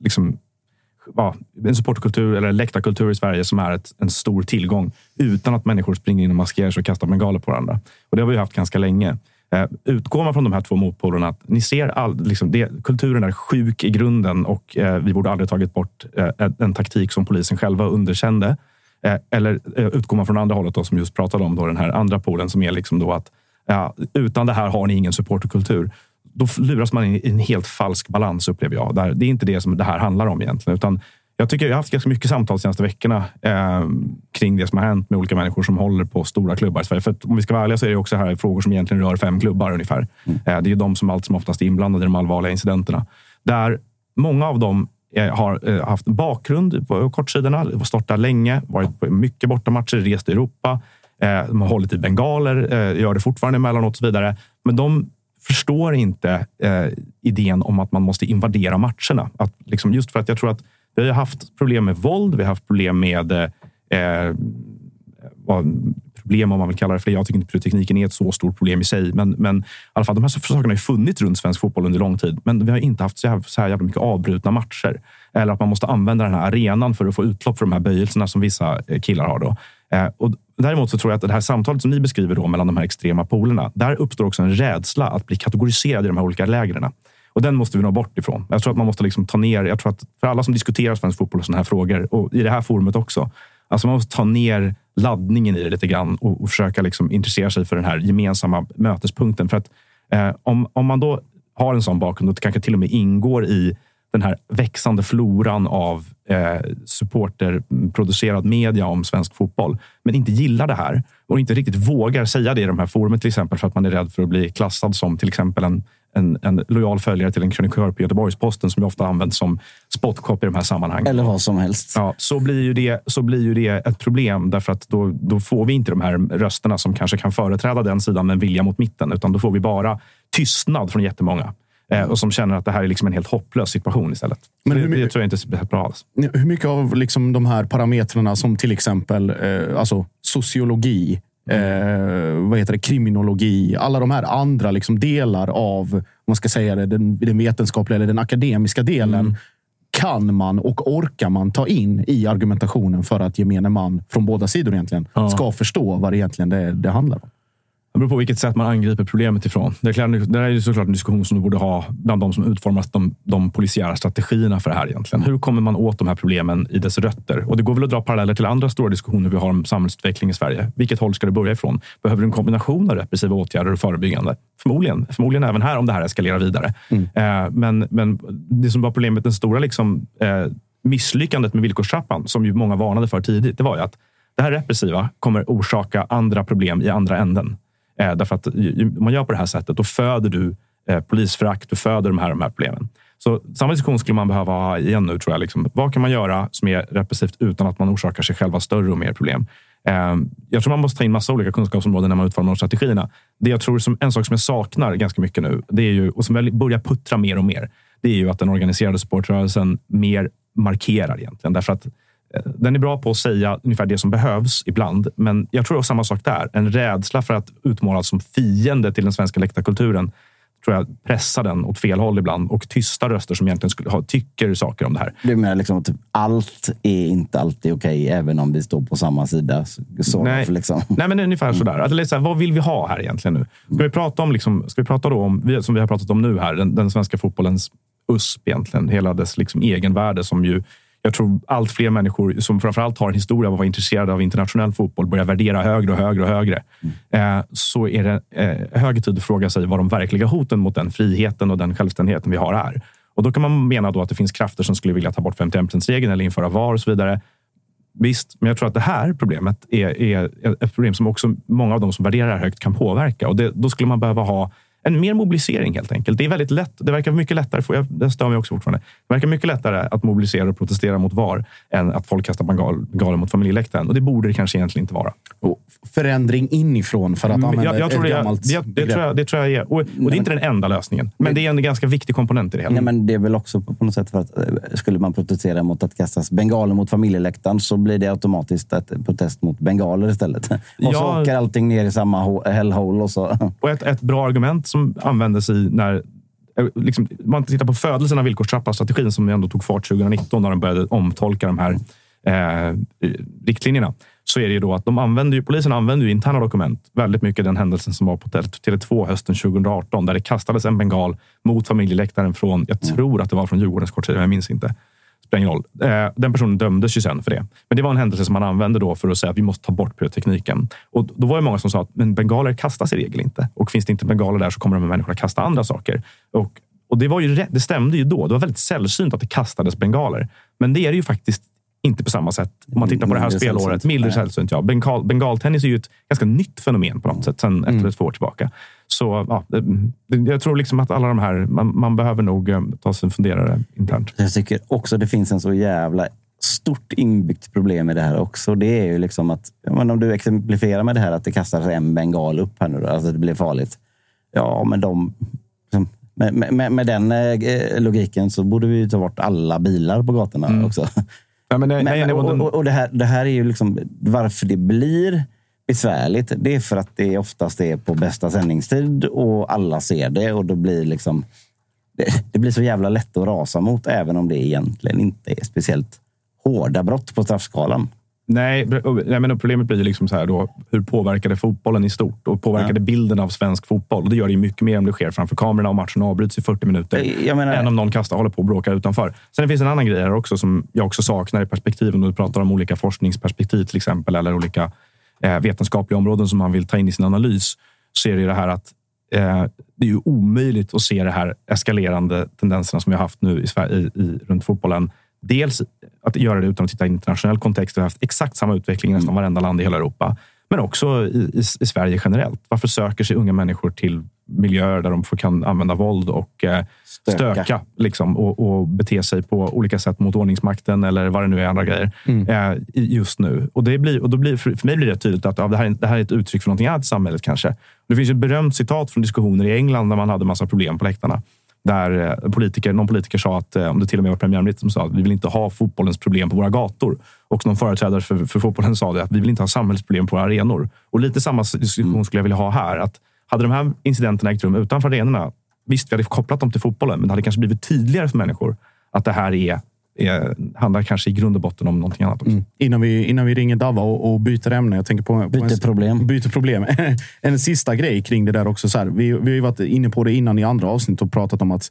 liksom, ja, en supportkultur eller läktarkultur i Sverige som är ett, en stor tillgång utan att människor springer in och maskerar sig och kastar bengaler på varandra. Och det har vi haft ganska länge. Eh, utgår man från de här två motpolerna, att ni ser all, liksom det, kulturen är sjuk i grunden och eh, vi borde aldrig tagit bort eh, en taktik som polisen själva underkände. Eh, eller eh, utgår man från andra hållet då, som just pratade om då, den här andra polen som är liksom då att ja, utan det här har ni ingen supporterkultur då luras man in i en helt falsk balans upplever jag. Där, det är inte det som det här handlar om egentligen. Utan jag, tycker, jag har haft ganska mycket samtal de senaste veckorna eh, kring det som har hänt med olika människor som håller på stora klubbar i Sverige. För om vi ska vara ärliga så är det också här frågor som egentligen rör fem klubbar ungefär. Mm. Eh, det är de som allt som oftast är inblandade i de allvarliga incidenterna. Där många av dem eh, har eh, haft bakgrund på kortsidorna, där länge, varit på mycket bortamatcher, rest i Europa. Eh, de har hållit i bengaler, gör det fortfarande emellanåt och så vidare. Men de förstår inte eh, idén om att man måste invadera matcherna. Att, liksom, just för att jag tror att vi har haft problem med våld, vi har haft problem med eh, eh problem om man vill kalla det för Jag tycker inte pyrotekniken är ett så stort problem i sig, men, men i alla fall, de här sakerna har ju funnits runt svensk fotboll under lång tid. Men vi har inte haft så här, så här jävla mycket avbrutna matcher. Eller att man måste använda den här arenan för att få utlopp för de här böjelserna som vissa eh, killar har. Då. Eh, och däremot så tror jag att det här samtalet som ni beskriver då mellan de här extrema polerna, där uppstår också en rädsla att bli kategoriserad i de här olika lägren. Och den måste vi nå bort ifrån. Jag tror att man måste liksom ta ner, jag tror att för alla som diskuterar svensk fotboll och sådana här frågor, och i det här forumet också, alltså man måste ta ner laddningen i det lite grann och, och försöka liksom intressera sig för den här gemensamma mötespunkten. För att eh, om, om man då har en sån bakgrund och kanske till och med ingår i den här växande floran av eh, supporterproducerad media om svensk fotboll, men inte gillar det här och inte riktigt vågar säga det i de här forumen till exempel för att man är rädd för att bli klassad som till exempel en, en, en lojal följare till en krönikör på Göteborgs-Posten som ofta används som spottkopp i de här sammanhangen.
Eller vad som helst.
Ja, så, blir ju det, så blir ju det ett problem därför att då, då får vi inte de här rösterna som kanske kan företräda den sidan med vilja mot mitten, utan då får vi bara tystnad från jättemånga. Eh, och som känner att det här är liksom en helt hopplös situation istället. Men hur, det, det tror jag inte är bra alls.
Hur mycket av liksom de här parametrarna som till exempel eh, alltså sociologi, eh, vad heter det, kriminologi, alla de här andra liksom delar av om man ska säga det, den, den vetenskapliga eller den akademiska delen mm. kan man och orkar man ta in i argumentationen för att gemene man från båda sidor egentligen ja. ska förstå vad det egentligen det, det handlar om?
Det beror på vilket sätt man angriper problemet ifrån. Det är, är såklart en diskussion som du borde ha bland de som utformar de, de polisiära strategierna för det här. egentligen. Hur kommer man åt de här problemen i dess rötter? Och Det går väl att dra paralleller till andra stora diskussioner vi har om samhällsutveckling i Sverige. Vilket håll ska det börja ifrån? Behöver du en kombination av repressiva åtgärder och förebyggande? Förmodligen. Förmodligen även här om det här eskalerar vidare. Mm. Eh, men, men det som var problemet, den stora liksom, eh, misslyckandet med villkorstrappan, som ju många varnade för tidigt, det var ju att det här repressiva kommer orsaka andra problem i andra änden. Eh, därför att om man gör på det här sättet, då föder du eh, polisförakt, du föder de här, de här problemen. Så samma diskussion skulle man behöva ha igen nu, tror jag. Liksom, vad kan man göra som är repressivt utan att man orsakar sig själva större och mer problem? Eh, jag tror man måste ta in massa olika kunskapsområden när man utformar de strategierna. Det jag tror som en sak som jag saknar ganska mycket nu, det är ju, och som börjar puttra mer och mer, det är ju att den organiserade supportrörelsen mer markerar egentligen. Därför att den är bra på att säga ungefär det som behövs ibland, men jag tror samma sak där. En rädsla för att utmålas som fiende till den svenska läktarkulturen tror jag pressar den åt fel håll ibland och tysta röster som egentligen skulle ha, tycker saker om det här.
Du menar liksom att typ allt är inte alltid okej, okay, även om vi står på samma sida? Så
Nej.
Liksom. *laughs*
Nej, men ungefär mm. sådär. Att, liksom, vad vill vi ha här egentligen nu? Ska vi prata om, liksom, ska vi prata då om, som vi har pratat om nu här, den, den svenska fotbollens USP egentligen, hela dess liksom egenvärde som ju jag tror allt fler människor som framförallt har en historia av att vara intresserade av internationell fotboll börjar värdera högre och högre och högre. Mm. Eh, så är det eh, hög tid att fråga sig vad de verkliga hoten mot den friheten och den självständigheten vi har är. Och då kan man mena då att det finns krafter som skulle vilja ta bort 51 regeln eller införa VAR och så vidare. Visst, men jag tror att det här problemet är, är ett problem som också många av de som värderar högt kan påverka. Och det, då skulle man behöva ha en mer mobilisering helt enkelt. Det är väldigt lätt. Det verkar mycket lättare. För jag, det stör mig också fortfarande. Det verkar mycket lättare att mobilisera och protestera mot VAR än att folk kastar bengaler mot familjeläktaren. Och det borde det kanske egentligen inte vara.
Och förändring inifrån för att
Mm,
använda
jag, jag
ett
det,
gammalt
det, det,
begrepp.
tror jag, det tror jag är. Och, och det är inte den enda lösningen. Men det är en ganska viktig komponent i det hela.
Nej, men det är väl också på något sätt för att eh, skulle man protestera mot att kastas bengaler mot familjeläktaren så blir det automatiskt ett protest mot bengaler istället. *laughs* Och så
Ja.
åker allting ner i samma ho- hellhole och så.
Och ett, ett bra argument som användes i när eh, Liksom, om man tittar på födelsen av villkorstrappan-strategin som ändå tog fart 2019 när de började omtolka de här eh, riktlinjerna. Så är det ju då att de använder ju, polisen använder ju interna dokument. Väldigt mycket den händelsen som var på Tele- Tele2 hösten 2018 där det kastades en bengal mot familjeläktaren från, jag tror att det var från Djurgårdens kortsida, jag minns inte. Spelar ingen roll. Eh, den personen dömdes ju sen för det. Men det var en händelse som man använde då för att säga att vi måste ta bort pyrotekniken. Och då var det många som sa att men bengaler kastas i regel inte. Och finns det inte bengaler där så kommer de här människorna kasta andra saker. Och, och det, var ju det stämde ju då. Det var väldigt sällsynt att det kastades bengaler. Men det är det ju faktiskt inte på samma sätt. Om man tittar på det här spelåret.
Nej.
sällsynt, ja. Bengal, bengaltennis är ju ett ganska nytt fenomen på något sätt sen ett eller två år tillbaka. Så ja, jag tror liksom att alla de här, man, man behöver nog eh, ta sig en funderare internt.
Jag tycker också det finns en så jävla stort inbyggt problem i det här också. Det är ju liksom att, menar, om du exemplifierar med det här att det kastas en bengal upp här nu då, alltså det blir farligt. Ja, men de... liksom, Med, med- med, den eh, logiken så borde vi ta bort alla bilar på gatorna också.
Ja, men, nej,
Men,
nej,
men,
nej,
och,
den-
och, och det, här, det här är ju liksom varför det blir besvärligt. Det är för att det oftast är på bästa sändningstid och alla ser det och då blir liksom det, det blir så jävla lätt att rasa mot även om det egentligen inte är speciellt hårda brott på straffskalan.
Nej, men problemet blir ju liksom så här då, hur påverkar det fotbollen i stort? Och påverkar
Ja.
det bilden av svensk fotboll? Och det gör det ju mycket mer om det sker framför kamerorna och matchen avbryts i 40 minuter.
Jag menar-
än om någon kastar håller på och bråkar utanför. Sen det finns en annan grej här också som jag också saknar i perspektiven. När du pratar om olika forskningsperspektiv till exempel, eller olika eh, vetenskapliga områden som man vill ta in i sin analys. Så är det ju det här att eh, det är ju omöjligt att se det här eskalerande tendenserna som vi har haft nu i Sverige, i, i, runt fotbollen. Dels att göra det utan att titta i internationell kontext. Vi har haft exakt samma utveckling i nästan varenda land i hela Europa. Men också i, i, i Sverige generellt. Varför söker sig unga människor till miljöer där de får, kan använda våld och eh,
Stöka.
stöka, liksom, och, och bete sig på olika sätt mot ordningsmakten eller vad det nu är andra grejer eh, i- just nu. Och, det blir, och då blir, för mig blir det tydligt att ja, det, här, är- det här är ett uttryck för någonting annat i samhället kanske. Det finns ett berömt citat från diskussioner i England där man hade massa problem på läktarna. Där eh, politiker, någon politiker sa att, eh, om det till och med var premiärministern som sa att vi vill inte ha fotbollens problem på våra gator. Och någon företrädare för, för fotbollen sa det att vi vill inte ha samhällsproblem på våra arenor. Och lite samma diskussion skulle jag vilja ha här. Att hade de här incidenterna ägt rum utanför arenorna, visst, vi hade kopplat dem till fotbollen, men det hade kanske blivit tydligare för människor att det här är, är, handlar kanske i grund och botten om någonting annat också.
Innan vi, innan vi ringer Dava och, och byter ämne. Jag tänker på, på
Byter
en,
problem.
Byter problem. *laughs* en sista grej kring det där också. Så här, vi, vi har ju varit inne på det innan i andra avsnitt och pratat om att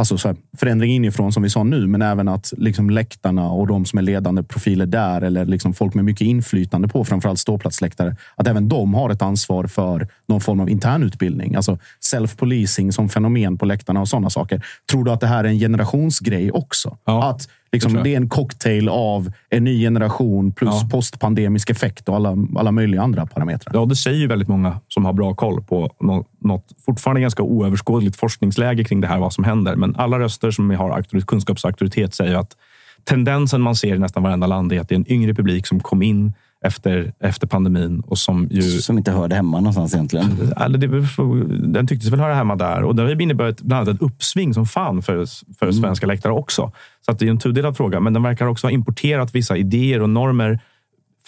Alltså så här, förändring inifrån som vi sa nu, men även att liksom läktarna och de som är ledande profiler där eller liksom folk med mycket inflytande på framförallt ståplatsläktare, att även de har ett ansvar för någon form av internutbildning. Alltså self-policing som fenomen på läktarna och sådana saker. Tror du att det här är en generationsgrej också?
Ja,
att liksom,
det
är en cocktail av en ny generation plus
Ja.
postpandemisk effekt och alla, alla möjliga andra parametrar.
Ja, det säger ju väldigt många som har bra koll på nå- något fortfarande ganska oöverskådligt forskningsläge kring det här, vad som händer. Men alla röster som har auktoritet, kunskapsauktoritet säger att tendensen man ser i nästan varenda land är att det är en yngre publik som kom in efter, efter pandemin och som ju
Som inte hörde hemma någonstans egentligen.
eller det, den tycktes väl höra hemma där. Och det har inneburit bland annat ett uppsving som fan för, för svenska läktare också. Så att det är en tudelad fråga. Men den verkar också ha importerat vissa idéer och normer.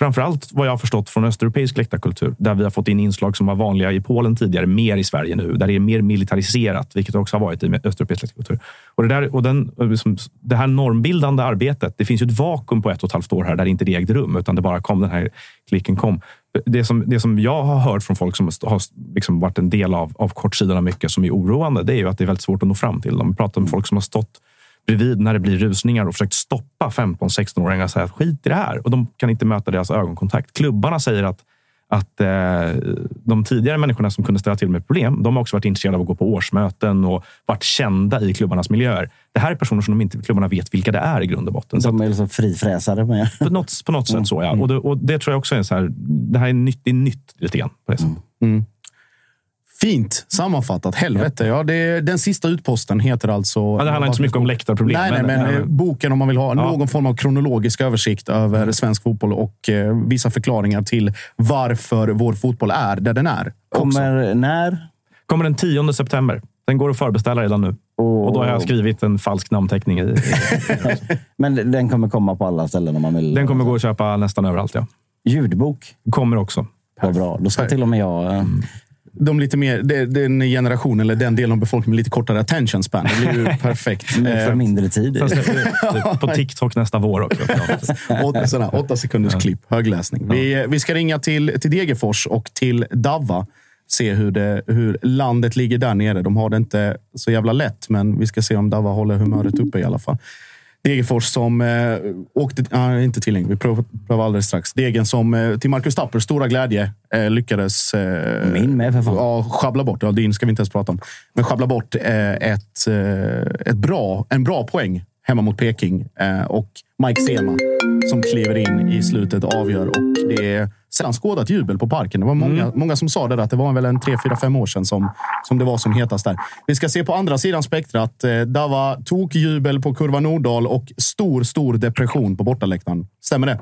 Framförallt vad jag har förstått från östeuropeisk läktarkultur. Där vi har fått in inslag som var vanliga i Polen tidigare, mer i Sverige nu. Där det är mer militariserat, vilket det också har varit i östeuropeisk läktarkultur. Och det, där, och den, eh, liksom, det här normbildande arbetet, det finns ju ett vakuum på ett och ett halvt år här där inte det ägde rum, utan det bara kom den här klicken kom. Det som, det som jag har hört från folk som har liksom varit en del av, av kortsidorna mycket som är oroande, det är ju att det är väldigt svårt att nå fram till dem. Vi pratar med folk som har stått bredvid när det blir rusningar och försökt stoppa 15-16-åringar och säga att skit i det här. Och de kan inte möta deras ögonkontakt. Klubbarna säger att, att eh, de tidigare människorna som kunde ställa till med problem, de har också varit intresserade av att gå på årsmöten och varit kända i klubbarnas miljöer. Det här är personer som de inte, klubbarna vet vilka det är i grund och botten.
De är liksom frifräsare med.
på något, på något sätt så, ja. Och det, och det tror jag också är så här, det här är nytt, det är nytt lite grann. På det sättet.
Fint sammanfattat. Helvete. Ja, det, den sista utposten heter alltså...
Ja, det handlar inte så mycket om läktarproblem.
Nej, nej, men, men eh, boken om man vill ha någon form av kronologisk översikt över svensk fotboll och eh, vissa förklaringar till varför vår fotboll är där den är.
Kommer när?
Kommer den 10 september. Den går att förbeställa redan nu.
Och,
Och då har jag skrivit en falsk namnteckning i. *laughs*
Men den kommer komma på alla ställen om man vill.
Den kommer gå att köpa nästan överallt. Ja.
Ljudbok.
Kommer också.
Vad bra. Då ska till och med jag... eh,
De lite mer, de- den generation eller den delen av befolkningen med lite kortare attention span. Det blir ju *laughs* perfekt.
För
Eh,
mindre tid.
På TikTok nästa vår också. *laughs*
åtta, sådana, åtta sekunders klipp, högläsning. Vi, vi ska ringa till, till Degerfors och till Davva. Se hur, det, hur landet ligger där nere. De har det inte så jävla lätt, men vi ska se om Davva håller humöret uppe i alla fall. Degerfors som eh, åkte... Uh, inte tillgänglig. Vi prövar, prövar alldeles strax. Degen som eh, till Marcus Tappers stora glädje eh, lyckades... Eh,
Min med, för fan.
Ja, sjabbla bort. Ja, din ska vi inte ens prata om. Men sjabbla bort eh, ett, eh, ett bra, en bra poäng hemma mot Peking. Och Mike Sema som kliver in i slutet avgör. Och det är sällan skådat jubel på parken. Det var många, många som sa det där, att det var väl en tre, fyra, fem år sedan som, som det var som hetast där. Vi ska se på andra sidan spektrat. Eh, där var tokjubel på kurva Nordahl och stor, stor depression på bortaläktaren. Stämmer det?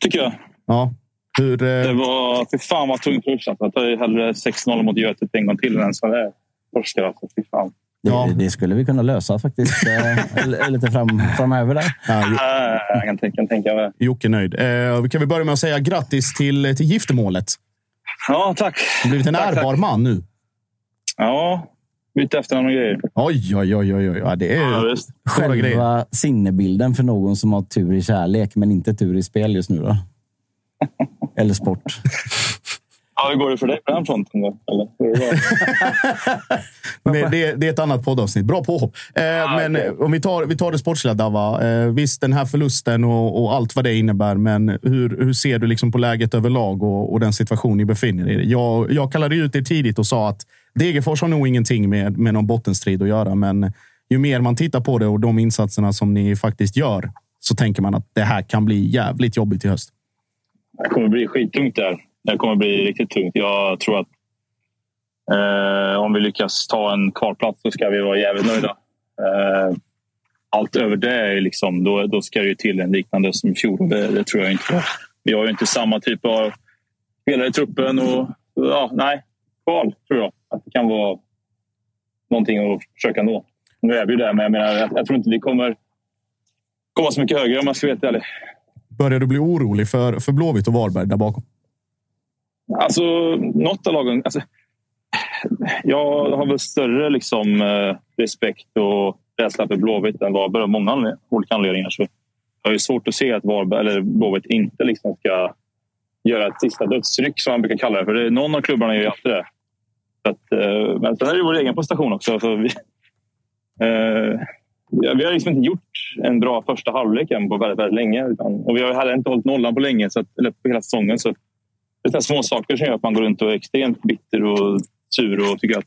tycker jag.
Ja. Hur,
Det
eh,
var... Fy fan vad tungt uppsatt. Jag tar ju hellre 6-0 mot Götet en gång till än så här torskar. Alltså. Fy fan.
Det,
Ja.
det skulle vi kunna lösa faktiskt. eh, lite fram, framöver där.
ja,
Äh, jag kan tänka, kan tänka mig.
Jocke är nöjd. Eh, vi kan väl börja med att säga grattis till, till giftermålet.
Ja, tack.
Du har blivit en
Tack,
ärbar
tack.
man nu.
Ja, bytte efternamn och grejer.
Oj, oj, oj. oj, oj. Ja, det är
Ja, visst.
stora grejer.
Själva sinnebilden för någon som har tur i kärlek, men inte tur i spel just nu då? *laughs* Eller sport. *laughs*
Ja, hur går det för dig på den fronten då? Eller? *laughs* Det?
Men det, det är ett annat poddavsnitt. Bra påhopp. Eh, men
okej.
eh, om vi tar, vi tar det sportsliga, Dava. Eh, visst, den här förlusten och, och allt vad det innebär. Men hur, hur ser du liksom på läget överlag och, och den situation ni befinner er i? Jag, jag kallade ut er tidigt och sa att Degerfors har nog ingenting med, med någon bottenstrid att göra. Men ju mer man tittar på det och de insatserna som ni faktiskt gör så tänker man att det här kan bli jävligt jobbigt i höst.
Det kommer bli skittungt där. Det kommer bli riktigt tungt. Jag tror att eh, om vi lyckas ta en kvalplats så ska vi vara jävligt nöjda. Eh, allt över det, är liksom, då, då ska det ju till en liknande som i fjol. Det, det tror jag inte. Vi har ju inte samma typ av spelare i truppen. Och, ja, nej, kval tror jag att det kan vara någonting att försöka nå. Nu är vi ju där, men jag, menar, jag, jag tror inte vi kommer komma så mycket högre om jag ska vara helt ärlig.
Börjar du bli orolig för, för Blåvitt och Varberg där bakom?
Alltså, något av lagen... Alltså, jag har väl större liksom, eh, respekt och rädsla för Blåvitt än Varberg av många olika anledningar. Så jag har svårt att se att Varberg, eller Blåvitt inte liksom ska göra ett sista dödsryck, som man brukar kalla det. För det, någon av klubbarna gör ju alltid det. Så att, eh, men sen är det vår egen prestation också. Så vi, eh, vi har liksom inte gjort en bra första halvlek än på väldigt, väldigt länge. Utan, och vi har heller inte hållit nollan på länge, så att, eller på hela säsongen. Så det är små saker som gör att man går runt och är extremt bitter och sur och tycker att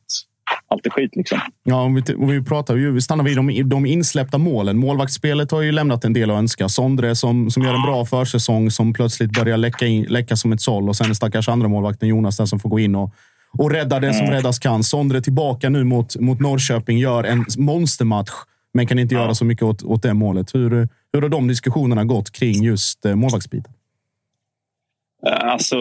allt är skit. Liksom.
Ja, om vi, om vi pratar ju, vi stannar vid de, de insläppta målen. Målvaktsspelet har ju lämnat en del att önska. Sondre som, som gör en bra försäsong som plötsligt börjar läcka, in, läcka som ett såll och sen stackars andra målvakten Jonas där som får gå in och, och rädda det som räddas kan. Sondre tillbaka nu mot, mot Norrköping, gör en monstermatch men kan inte göra så mycket åt, åt det målet. Hur, hur har de diskussionerna gått kring just eh, målvaktsbiten?
Eh, alltså,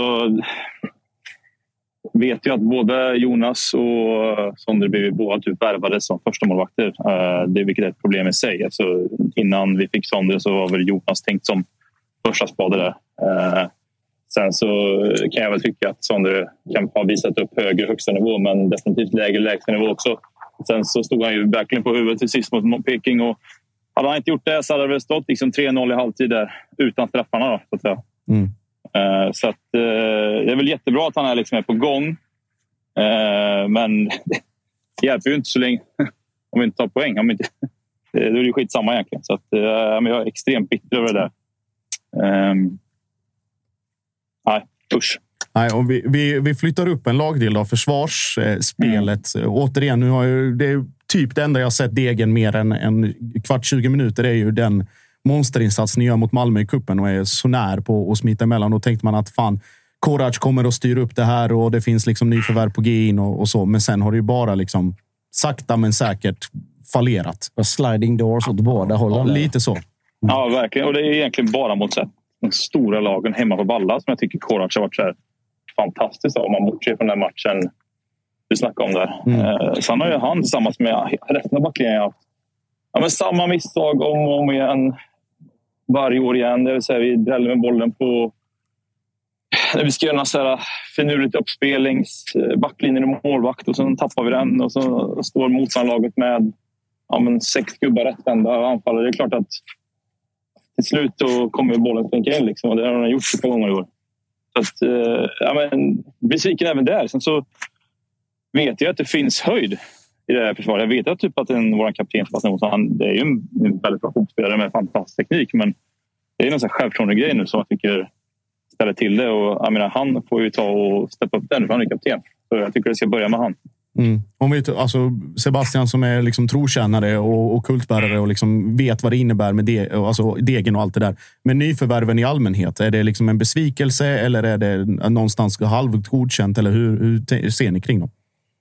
vet ju att både Jonas och Sondre blev båda typ värvade som första målvakter. Eh, det vilket är ett problem i sig. Alltså, innan vi fick Sondre så var väl Jonas tänkt som första spade där. Eh, sen så kan jag väl tycka att Sondre kan ha visat upp högre högsta nivå men definitivt lägre lägsta nivå också. Sen så stod han ju verkligen på huvudet till sist mot Peking och hade han inte gjort det så hade det väl stått liksom 3-0 i halvtid där utan straffarna. Då, så att säga.
Mm.
Eh, Så att, eh, det är väl jättebra att han är, liksom är på gång. Eh, Men *laughs* det hjälper ju inte så länge *laughs* om vi inte tar poäng. Om inte, *laughs* då är det ju skitsamma egentligen. Så att, jag är extremt bitter över det där. Ehm, Nej, usch.
Nej, och vi, vi, vi flyttar upp en lagdel av försvarsspelet. Mm. Återigen, nu har ju, det är typ det enda jag har sett Degen mer än en kvart, 20 minuter. är ju den monsterinsats ni gör mot Malmö i kuppen och är så när på att smita emellan. Då tänkte man att fan, Korac kommer att styra upp det här och det finns liksom nyförvärv på G in och, och så. Men sen har det ju bara liksom sakta men säkert fallerat.
Och sliding doors åt båda hållen.
Ja, lite så.
Ja, verkligen. Och det är egentligen bara mot så de stora lagen hemma på Balla som jag tycker Korac har varit så här fantastiskt om man bortser från den matchen du snackade om där.
Mm.
Eh, sen har ju han tillsammans med resten av backlinjen haft ja, men samma misstag om och om igen. Varje år igen. Det vill säga, vi dräller med bollen på... När vi ska göra något finurligt uppspel längs eh, backlinjen och målvakt och sen tappar vi den och så står motståndarlaget med ja, men sex gubbar rättvända och anfallare. Det är klart att till slut då kommer bollen tänka in liksom, och det har den gjort ett par gånger i år. Så att, eh, ja, men, besviken även där. Sen så vet jag att det finns höjd i det här försvaret. Jag vet att, typ att en, vår kapten Sebastian han, det är ju en, en väldigt bra fotbollsspelare med fantastisk teknik. Men det är en självförtroende-grej nu som jag tycker ställer till det. Och, jag menar, han får ju ta och steppa upp den för han är kapten. Så jag tycker det ska börja med han.
Mm. Om vi, alltså Sebastian som är liksom trotjänare och, och kultbärare och liksom vet vad det innebär med de, alltså degen och allt det där. Men nyförvärven i allmänhet, är det liksom en besvikelse eller är det någonstans halvt godkänt? Eller hur, hur ser ni kring dem?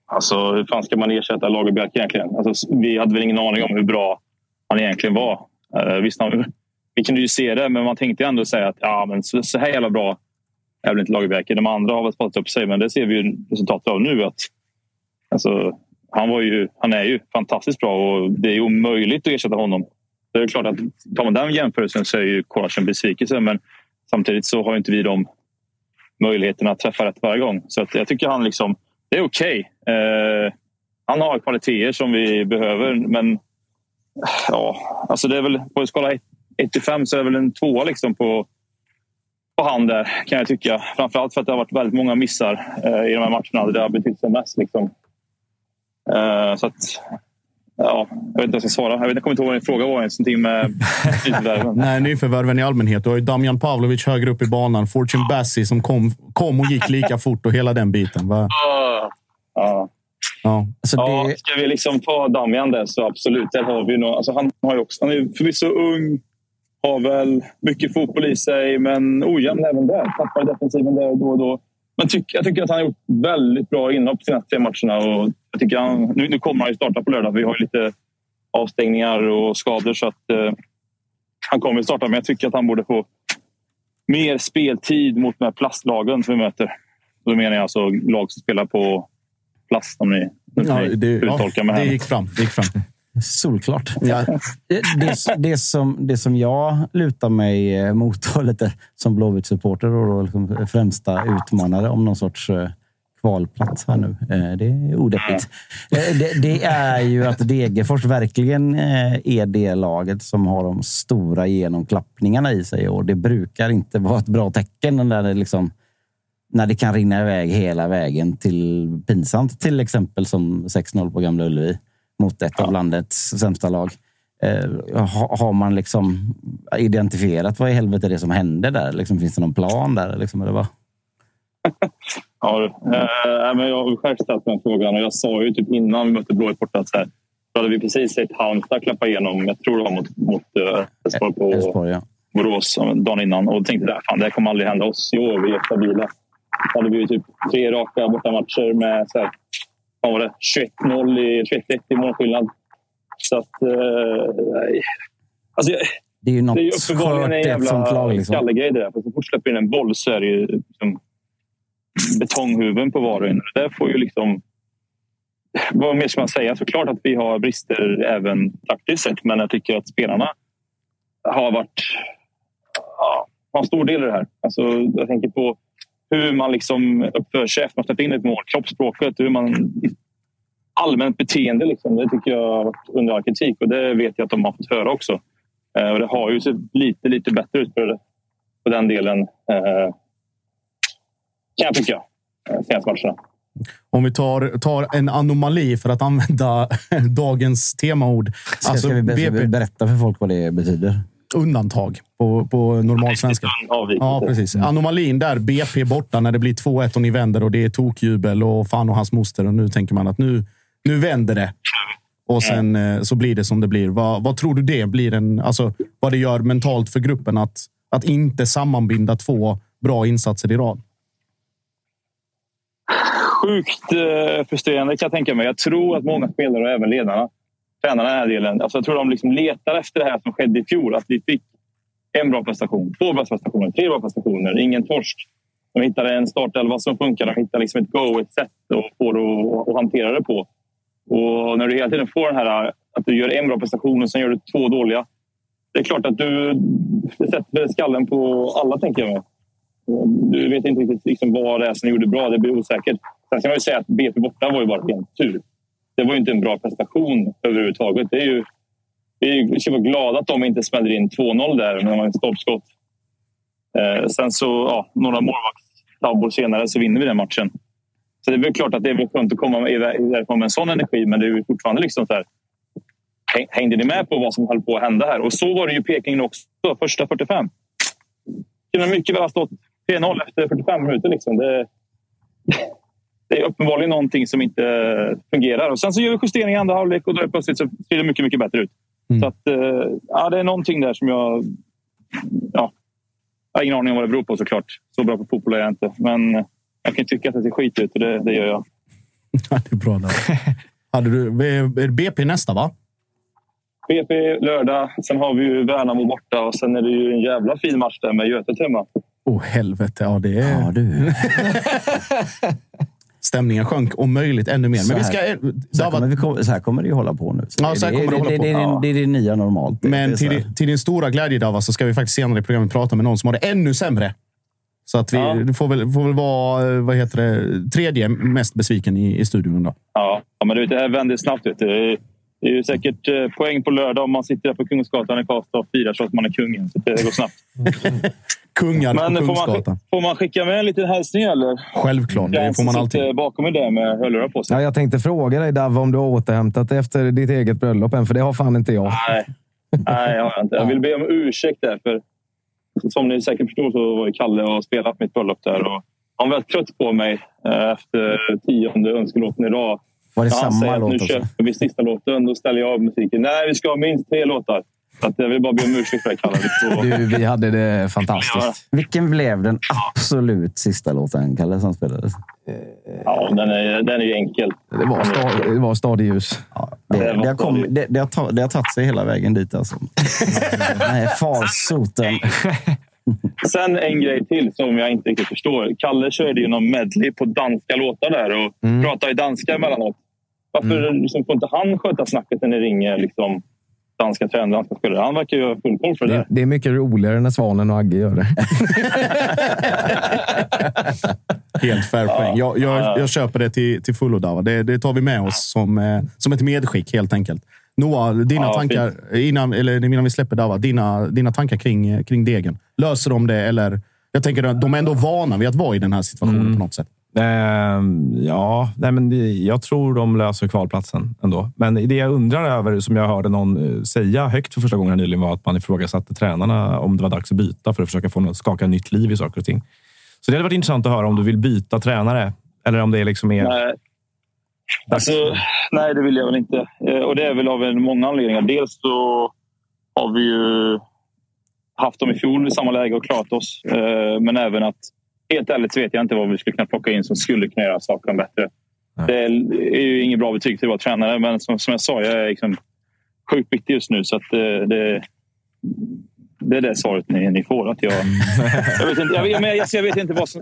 Alltså, hur fan ska man ersätta Lagerbäck egentligen? Alltså, vi hade väl ingen aning om hur bra han egentligen var. Uh, visst, vi kunde ju se det, men man tänkte ändå säga att ja, men så, så här jävla bra är väl inte Lagerbäck. De andra har väl spottat upp sig, men det ser vi ju resultatet av nu. Att, alltså, han, var ju, han är ju fantastiskt bra och det är omöjligt att ersätta honom. Det är klart att tar man den jämförelsen så är ju Kolas en besvikelse, men samtidigt så har inte vi de möjligheterna att träffa rätt varje gång. Så att jag tycker han liksom det är okej. Okay. Eh, han har kvaliteter som vi behöver, men ja, alltså det är väl på en skala 1 till 5 så är det väl en tvåa liksom på, på han där kan jag tycka. Framförallt för att det har varit väldigt många missar eh, i de här matcherna det har betytt som mest. Liksom. Eh, så att, ja, jag vet inte vad jag ska svara. Jag, vet, jag kommer inte ihåg vad din fråga var. Någonting med *laughs*
nyförvärven. Nej, nyförvärven i allmänhet. Du har ju Damjan Pavlovic högre upp i banan. Fortune Bassi som kom, kom och gick lika fort och hela den biten. Va?
Ja. Ja. Alltså det... ja, ska vi liksom ta Damian där så absolut. Där har vi nog, alltså han, har ju också, han är förvisso ung, har väl mycket fotboll i sig, men ojämn även där. Tappar defensiven där då och då. Men tyck, jag tycker att han har gjort väldigt bra inhopp senaste tre matcherna. Och jag tycker han, nu, nu kommer han ju starta på lördag. Vi har ju lite avstängningar och skador så att eh, han kommer starta. Men jag tycker att han borde få mer speltid mot de här plastlagen som vi möter. Då menar jag alltså lag som spelar på plast om ni, ja, det, uttolkar
ja, Det gick fram. Det gick fram.
Solklart. Ja. Det, det, det, som, det som jag lutar mig eh, mot lite som Blåvitt-supporter och liksom främsta utmanare om någon sorts eh, kvalplats här nu. Eh, det är odeppigt. Det, det är ju att Degerfors verkligen är det laget som har de stora genomklappningarna i sig och det brukar inte vara ett bra tecken när det liksom när det kan rinna iväg hela vägen till pinsamt, till exempel som 6-0 på Gamla Ullevi mot ett ja. av landets sämsta lag. Eh, har man liksom identifierat vad i helvete det som hände där? Liksom, finns det någon plan där? Liksom, eller vad? *laughs*
ja, äh, men jag har själv ställt den frågan och jag sa ju typ innan vi mötte Blåvitt borta att så här, då hade vi precis sett Halmstad klappa igenom, jag tror det var mot, mot uh, Elfsborg på Elfsborg, ja. Borås dagen innan och tänkte att det här kommer aldrig hända oss år. Vi är stabila hade vi typ tre raka bortamatcher med så här, vad var det, 21-0 i 21-1 i målskillnad. Så att... Eh, alltså,
det är ju något det är uppenbarligen en jävla liksom.
skallegrej det där. För så fort släpper in en boll så är det ju liksom betonghuvuden på var och en. Det får ju liksom... Vad mer ska man säga? Såklart att vi har brister även taktiskt sett, men jag tycker att spelarna har varit... Ja, har en stor del i det här. Alltså, jag tänker på hur man liksom uppför sig efter att man släppt in ett mål. Kroppsspråket, hur man... Allmänt beteende, liksom, det tycker jag har varit under all kritik och det vet jag att de har fått höra också. Eh, och det har ju sett lite, lite bättre ut på, på den delen. Eh, kan jag tycka, eh, senaste matcherna.
Om vi tar, tar en anomali för att använda *laughs* dagens temaord.
Ska, alltså, ska vi berätta för folk vad det betyder?
Undantag på, på normal svenska. Ja, precis. Mm. Anomalin där, BP borta när det blir 2-1 och ni vänder och det är tokjubel och fan och hans moster. Och nu tänker man att nu, nu vänder det. Och sen mm. så blir det som det blir. Vad, vad tror du det blir? En, alltså, vad det gör mentalt för gruppen att, att inte sammanbinda två bra insatser i rad?
Sjukt eh, frustrerande kan jag tänka mig. Jag tror att många spelare och även ledarna, tränarna i den här delen, alltså jag tror de liksom letar efter det här som skedde i fjol. Att vi fick en bra prestation, två bra prestationer, tre bra prestationer, ingen torsk. De hittade en startelva som funkar. De hittade liksom ett go, ett sätt att få det att, hantera det på. Och när du hela tiden får den här att du gör en bra prestation och sen gör du två dåliga. Det är klart att du sätter skallen på alla, tänker jag. Du vet inte riktigt liksom vad det är som gjorde bra. Det blir osäkert. Sen kan man ju säga att BP borta var ju bara ren tur. Det var ju inte en bra prestation överhuvudtaget. Det är ju, vi ska vara glada att de inte smäller in 2-0 där när man ett stoppskott. Eh, sen så, ja, några målvaktstabbor senare så vinner vi den matchen. Så det är väl klart att det är väl skönt att komma därifrån med en sån energi, men det är ju fortfarande liksom så här. Hängde ni med på vad som höll på att hända här? Och så var det ju Peking också, första 45. Det kunde mycket väl ha stått 3-0 efter 45 minuter. Liksom. Det, det är uppenbarligen någonting som inte fungerar. Och sen så gör vi justering i andra halvlek och då är plötsligt så ser det mycket, mycket bättre ut. Mm. Så att, eh, ja, det är någonting där som jag... Ja, jag har ingen aning om vad det beror på såklart. Så bra på fotboll är jag inte. Men jag kan tycka att det ser skit ut och det, det gör jag. *laughs*
Ja, det är bra. Då. *laughs* Hade du, är det BP nästa, va?
BP lördag. Sen har vi ju Värnamo borta och sen är det ju en jävla fin match där med Götet hemma.
Åh oh, helvete. Ja, det är...
Ja, du. *laughs*
Stämningen sjönk om möjligt ännu mer. Men vi ska,
så, här kommer vi, så här kommer det ju hålla på nu.
Ja, så här kommer det, det, hålla
på. Det, det, det, är det nya normalt.
Men till, din, till din stora glädje, Dava, så ska vi faktiskt senare i programmet prata med någon som har det ännu sämre. Så att vi ja. det får, väl, får väl vara vad heter det, tredje mest besviken i, i studion. Då.
Ja, men det här vänder snabbt. Vet du. Det är ju säkert eh, poäng på lördag om man sitter där på Kungsgatan i Karlstad och firar så att man är kungen. Så det går snabbt. *laughs*
Kungar
Men
på
Kungsgatan. Får man, får man skicka med en liten hälsning eller?
Självklart, det får man alltid.
bakom mig där med hörlurar på sig.
Ja, jag tänkte fråga dig Dav om du har återhämtat dig efter ditt eget bröllop än, för det har fan inte jag.
Nej, Nej jag har inte. Jag vill be om ursäkt där. För som ni säkert förstår så var Kalle och spelat mitt bröllop där. Och han var trött på mig eh, efter tionde önskelåten idag.
Var det samma säger låt?
Nu köper vi sista låten. Då ställer jag av musiken. Nej, vi ska ha minst tre låtar. Så att jag vill bara be om ursäkt för det, Kalle. *laughs*
Du, vi hade det fantastiskt.
Vilken blev den absolut sista låten, Kalle, som spelades?
Ja, den är, den är ju enkel.
Det var, stad, det var stadljus.
Ja, det, det, det, har kom, det, det, har ta, det har tagit sig hela vägen dit. Alltså. *laughs* Nej, farsoten.
Sen en grej till som jag inte riktigt förstår. Kalle körde ju någon medley på danska låtar där och mm. pratar i danska emellanåt. Varför mm. liksom, får inte han sköta snacket när ni ringer liksom, danska tränare, danska spelare? Han verkar ju ha full koll för det,
det Det är mycket roligare när Svanen och Agge gör det. *laughs*
Helt fair poäng. Jag, jag, jag, köper det till, till fullo, Dava. Det, det tar vi med oss som, eh, som ett medskick, helt enkelt. Noah, dina ja, tankar, innan, eller innan vi släpper Dava, dina, dina tankar kring, kring degen. Löser de det? Eller, jag tänker att de är ändå vana vid att vara i den här situationen mm. på något sätt.
Ehm, ja, nej, men det, jag tror de löser kvalplatsen ändå. Men det jag undrar över, som jag hörde någon eh, säga högt för första gången nyligen, var att man ifrågasatte tränarna om det var dags att byta för att försöka få något, skaka nytt liv i saker och ting. Så det hade varit intressant att höra om du vill byta tränare eller om det liksom är...
Nej. Alltså, nej, det vill jag väl inte. Eh, och det är väl av många anledningar. Dels så har vi ju haft dem i fjol i samma läge och klarat oss. Eh, men även att helt ärligt så vet jag inte vad vi skulle kunna plocka in som skulle kunna göra saken bättre. Nej. Det är ju inget bra betyg till att vara tränare, men som, som jag sa, jag är liksom sjukt viktig just nu. Så att det, det, det är det svaret ni, ni får. Att jag, *laughs* jag, vet inte, jag, jag, jag vet inte vad som,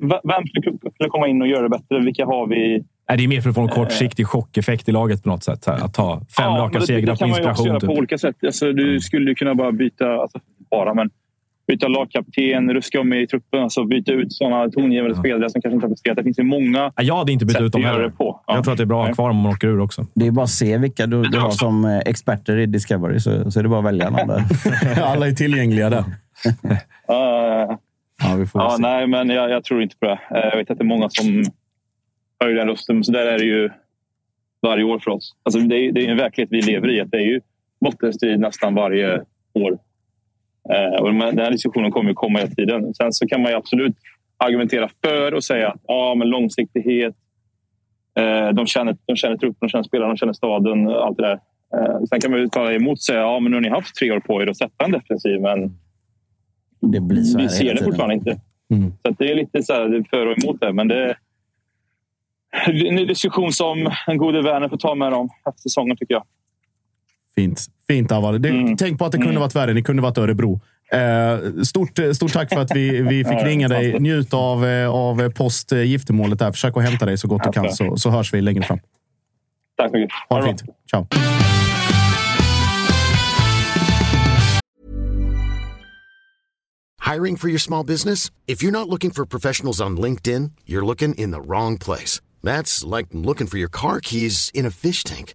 vem skulle komma in och göra det bättre. Vilka har vi?
Det är mer för att få en kortsiktig chockeffekt i laget på något sätt. Att ta fem ja, raka segrar på inspiration. Det kan man ju också
göra på
typ.
olika sätt. Alltså, du skulle kunna bara byta, alltså, bara, men byta lagkapten, ruska om i truppen, alltså byta ut sådana tongivande ja. spelare som kanske inte har presterat. Det finns ju många
ja, Jag hade inte bytt ut dem heller. På. Ja. Jag tror att det är bra att ha kvar om man åker ur också.
Det är bara att se vilka du, du har som eh, experter i Discovery, så, så är det bara att välja någon där. *laughs*
Alla är tillgängliga där. *laughs*
uh, ja, vi får ja, nej, men jag, jag, tror inte på det. Eh, jag vet att det är många som höjer den rösten, så där är det ju varje år för oss. Alltså, det, är, det är en verklighet vi lever i. Att det är ju bottenstrid nästan varje år. Eh, och den här diskussionen kommer att komma hela tiden. Sen så kan man absolut argumentera för och säga att ja, men långsiktighet. Eh, de, känner, de känner truppen, de känner spelarna, de känner staden. Allt det där. Eh, sen kan man ju tala emot och säga ja, men nu har ni haft tre år på er att sätta en defensiv. Men
det blir så
vi ser det fortfarande inte. Mm. Så det är lite så här, för och emot det. Men det, en diskussion som en gode Werner får ta med dem efter säsongen tycker jag.
Fint. Fint Aval. Det,
Mm.
Tänk på att det kunde varit värre. Ni kunde varit Örebro. Eh, stort, stort tack för att vi, *laughs* vi fick ringa dig. Njut av, eh, av post eh, där. Försök att hämta dig så gott du kan, så, så hörs vi längre fram.
Tack mycket.
Ha det fint. Ciao.
Hiring for your small business? If you're not looking for professionals on LinkedIn, you're looking in the wrong place. That's like looking for your car keys in a fish tank.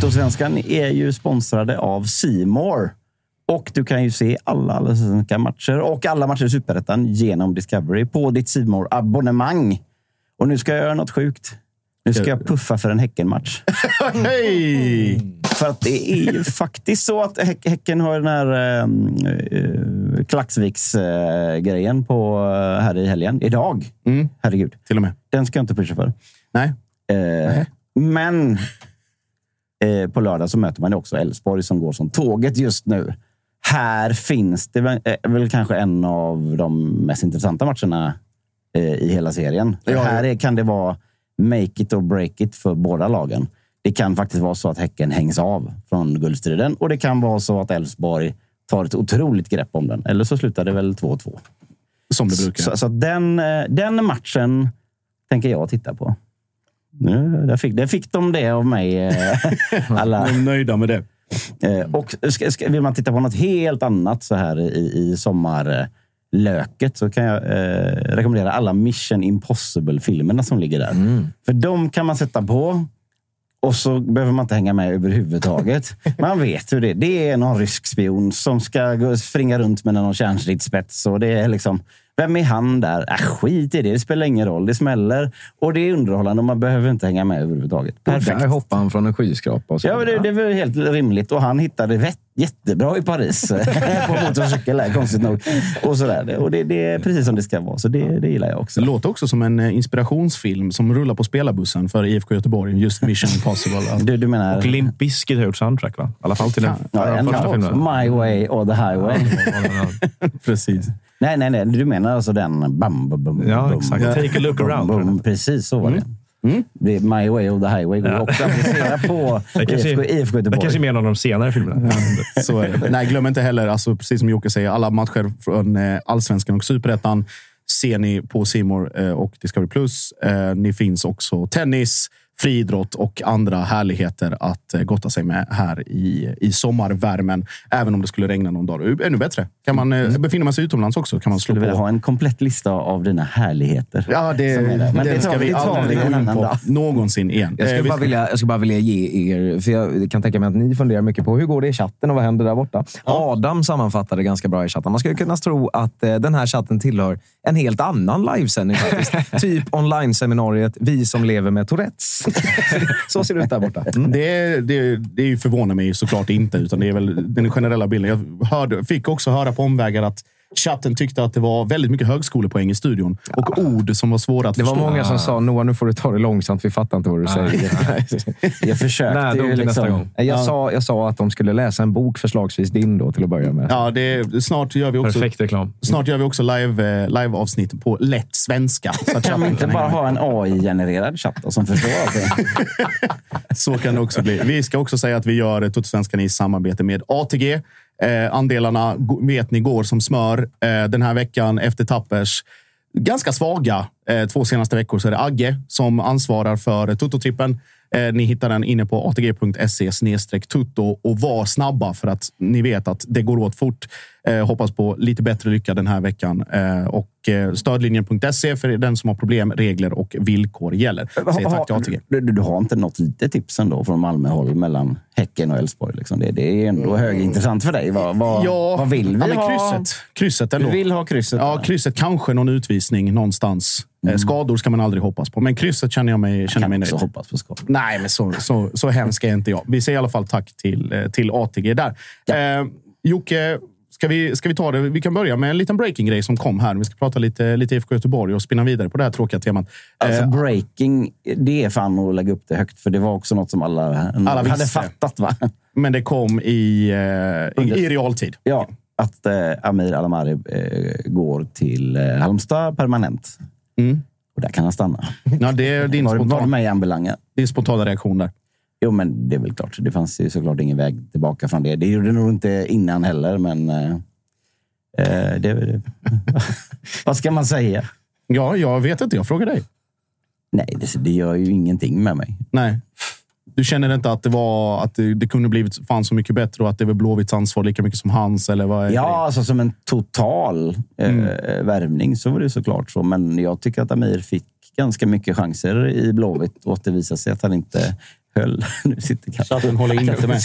Tuttosvenskan är ju sponsrade av Simor Och du kan ju se alla allsvenska matcher och alla matcher i Superettan genom Discovery på ditt simor abonnemang Och nu ska jag göra något sjukt. Nu ska jag puffa för en Häckenmatch. *laughs*
Hej!
För att det är ju faktiskt så att Häck- Häcken har den här äh, Klaxviks-grejen på eh, här i helgen. Idag.
Mm.
Herregud.
Till och med.
Den ska jag inte pusha för.
Nej.
Eh, men eh, på lördag så möter man ju också Elfsborg som går som tåget just nu. Här finns det väl, eh, väl kanske en av de mest intressanta matcherna eh, i hela serien.
Ja.
Här är, kan det vara make it or break it för båda lagen. Det kan faktiskt vara så att Häcken hängs av från guldstriden och det kan vara så att Elfsborg tar ett otroligt grepp om den. Eller så slutar det väl 2-2.
Som det brukar.
Så, så den, eh, den matchen tänker jag titta på. Nu, där, fick, där fick de det av mig, eh, *laughs* alla.
De är nöjda med det.
Eh, Och ska, ska, vill man titta på något helt annat så här i, i sommarlöket så kan jag eh, rekommendera alla Mission Impossible-filmerna som ligger där. För de kan man sätta på och så behöver man inte hänga med överhuvudtaget. *laughs* Man vet hur det är. Det är någon rysk spion som ska springa runt med någon kärnstridsspets. Och det är liksom, vem är han där? Äh, skit i det. Det spelar ingen roll. Det smäller och det är underhållande och man behöver inte hänga med överhuvudtaget. Perfekt.
Där hoppar han från en skyskrapa. Och så.
Ja, det, det var helt rimligt. Och han hittade vett, jättebra i Paris. *laughs* på motorcykel, konstigt nog. Och, sådär. och det, det är precis som det ska vara. Så det, det gillar jag också.
Det låter också som en eh, inspirationsfilm som rullar på spelarbussen för IFK Göteborg. Just Mission Impossible. *laughs*
Du, du menar...
Och Limp Bizkit har gjort soundtrack, va? I alla fall till den
Ja, en
första filmen.
My way or the highway. *laughs*
Precis.
Nej, nej, nej. Du menar alltså den... Bam, bam, bam,
Ja, exakt.
bam,
Take a look around.
Precis så var det. Det är My way or the highway går också att applicera på *laughs* IFK, IFK
det
Göteborg.
kanske är mer en av de senare filmerna. *laughs*
Så är det. Nej, glöm inte heller, alltså, precis som Jocke säger, alla matcher från eh, allsvenskan och superettan ser ni på Simor eh, och Discovery+. Plus. Eh, ni finns också tennis, friidrott och andra härligheter att eh, gotta sig med här i, i sommarvärmen. Även om det skulle regna någon dag. Ännu bättre. Kan man, eh, befinner man sig utomlands också kan man slå
skulle vilja
på.
ha en komplett lista av dina härligheter.
Ja, det.
Men
det ska
vi-
aldrig
en
gå in på någonsin igen.
Jag
Eh,
skulle,
vi
bara
ska-
vilja, jag skulle bara vilja ge er, för jag kan tänka mig att ni funderar mycket på hur går det i chatten och vad händer där borta. Adam sammanfattade ganska bra i chatten. Man skulle kunna tro att eh, den här chatten tillhör en helt annan livesändning *laughs* typ online-seminariet Vi som lever med Tourettes. *laughs* Så ser det ut där borta. Mm.
Det, det, det förvånar mig såklart inte, utan det är väl den generella bilden. Jag hörde, fick också höra på omvägar att Chatten tyckte att det var väldigt mycket högskolepoäng i studion och ord som var svåra att
Det var
förstå.
många som sa Noah, nu får du ta det långsamt. Vi fattar inte vad du säger. *laughs*
Jag försökte
Nej,
ju liksom...
gång. Jag, sa, jag sa att de skulle läsa en bok, förslagsvis din då, till att börja med.
Ja, det, snart gör vi också,
Perfekt reklam.
snart gör vi också live, eh, live-avsnitt på lätt svenska. Så att
Kan vi inte bara ha en AI-genererad chatt då, som förstår allting? *laughs*
Så kan det också bli. Vi ska också säga att vi gör Tuttosvenskan i samarbete med ATG. Eh, andelarna vet ni går som smör. Eh, den här veckan efter Tappers ganska svaga eh, två senaste veckor så är det Agge som ansvarar för Tuttotrippen. Eh, ni hittar den inne på atg.se tutto och var snabba för att ni vet att det går åt fort. Eh, hoppas på lite bättre lycka den här veckan. Eh, och eh, stödlinjen.se för den som har problem, regler och villkor gäller. Säger tack till ATG.
Du, du, du har inte något litet tips ändå från Malmöhåll mellan Häcken och Elfsborg? Liksom. Det, det är ändå högintressant för dig. Vad, vad,
Ja,
vad vill vi
ja, men
ha?
krysset, krysset
Du
ändå.
vill ha krysset?
Ja,
eller?
krysset. Kanske någon utvisning någonstans. Eh, Skador ska man aldrig hoppas på, men krysset känner jag mig, känner
kan
mig nöjd.
hoppas på skador.
Nej, men så, så, så hemsk är inte jag. Vi säger i alla fall tack till, eh, till ATG där. Eh, Jocke, ska vi, ska vi ta det? Vi kan börja med en liten breaking-grej som kom här. Vi ska prata lite, lite IFK Göteborg och spinna vidare på det här tråkiga temat.
Alltså
Eh,
breaking, det är fan att lägga upp det högt. För det var också något som alla,
Alla
hade
visste.
fattat. Va?
men det kom i, eh, i, i realtid.
Ja, att eh, Amir Alamari eh, går till eh, Halmstad permanent.
Mm.
Och där kan han stanna.
Ja, det är din,
Vad vad
spontan,
mig anbelangar.
din spontana reaktion där.
Jo, men det är väl klart. Det fanns ju såklart ingen väg tillbaka från det. Det gjorde det nog inte innan heller, men... Eh, eh, det, det, *laughs* vad ska man säga?
Ja, jag vet inte. Jag frågar dig.
Nej, det, det gör ju ingenting med mig.
Nej. Du känner inte att det var att det, det kunde blivit fan så mycket bättre och att det var Blåvitts ansvar lika mycket som hans? Eller vad
Ja, alltså som en total eh, värvning så var det såklart så. Men jag tycker att Amir fick ganska mycket chanser i Blåvitt och att det visade sig att han inte höll. *laughs* Nu sitter
det? Chatten håller inte med.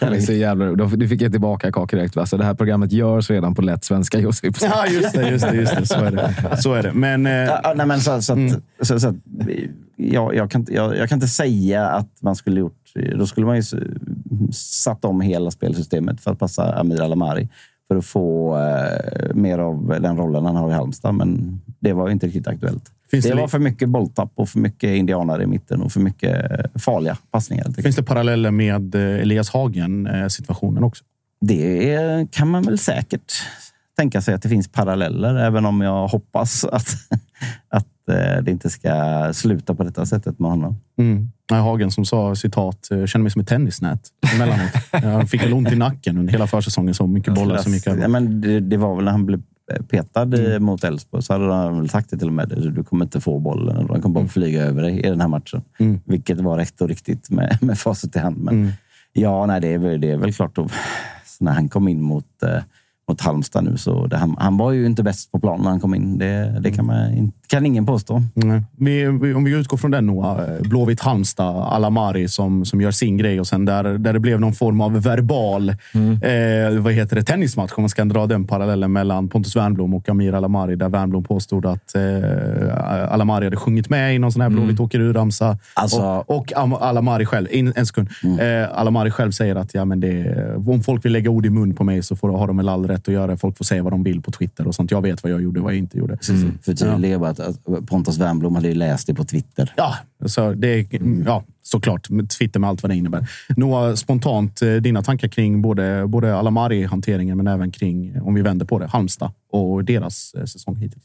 *laughs*
Är så jävla. Du fick ett tillbaka kak direkt. Va? Så det här programmet görs redan på lätt svenska, Josip.
Ja, just det. Just det, just det. Så, är det. så är det. Men eh,
Ja, nej, men så, så att, så, så att, jag, jag, kan, inte- jag, jag kan inte säga att man skulle gjort... Då skulle man ju satt om hela spelsystemet för att passa Amir Alamari. För att få eh, mer av den rollen han har i Halmstad. Men det var inte riktigt aktuellt.
Finns
det,
det
var för mycket bolltapp och för mycket indianare i mitten och för mycket eh, farliga passningar.
finns det paralleller med eh, Elias Hagen-situationen också?
Det kan man väl säkert tänka sig att det finns paralleller, även om jag hoppas att, *laughs* att eh, det inte ska sluta på detta sättet med honom.
Mm. Nej, Hagen som sa citat, "Jag känner mig som ett tennisnät emellanåt. *laughs* Jag fick väl ont i nacken under hela försäsongen. Så mycket bollar som gick
ja,
över.
men det, det var väl när han blev petad
Mm.
mot Elfsborg så hade han väl sagt det till och med. Du kommer inte få bollen. Han kommer bara flyga över dig i den här matchen.
Mm.
Vilket var rätt och riktigt med, *laughs* med facit i hand. Men
Mm.
ja, nej, det, är, det är väl klart. Då, när han kom in mot, eh, mot Halmstad nu så det, han, han var ju inte bäst på plan när han kom in. Det, det kan, man, in- kan ingen påstå.
Vi, vi, om vi utgår från den Noah, Blåvitt Halmstad, Alamari som, som gör sin grej och sen där, där det blev någon form av verbal eh, vad heter det, tennismatch. Om man ska dra den parallellen mellan Pontus Wernbloom och Amir Alamari där Wernbloom påstod att eh, Alamari hade sjungit med i någon sån här Blåvitt åker ur-ramsa.
Alltså-
och, och Am- Alamari själv, in, en sekund. Eh, Alamari själv säger att ja, men det, om folk vill lägga ord i mun på mig så får, har de väl all rätt att göra. Folk får säga vad de vill på Twitter och sånt. Jag vet vad jag gjorde och vad jag inte gjorde.
För tydligen bara att, att Pontus Wernbloom hade ju läst det på Twitter.
Ja, så det, ja, såklart. Twitter med allt vad det innebär. Noah, spontant eh, dina tankar kring både, både Alamari-hanteringen men även kring, om vi vänder på det, Halmstad och deras eh, säsong hittills.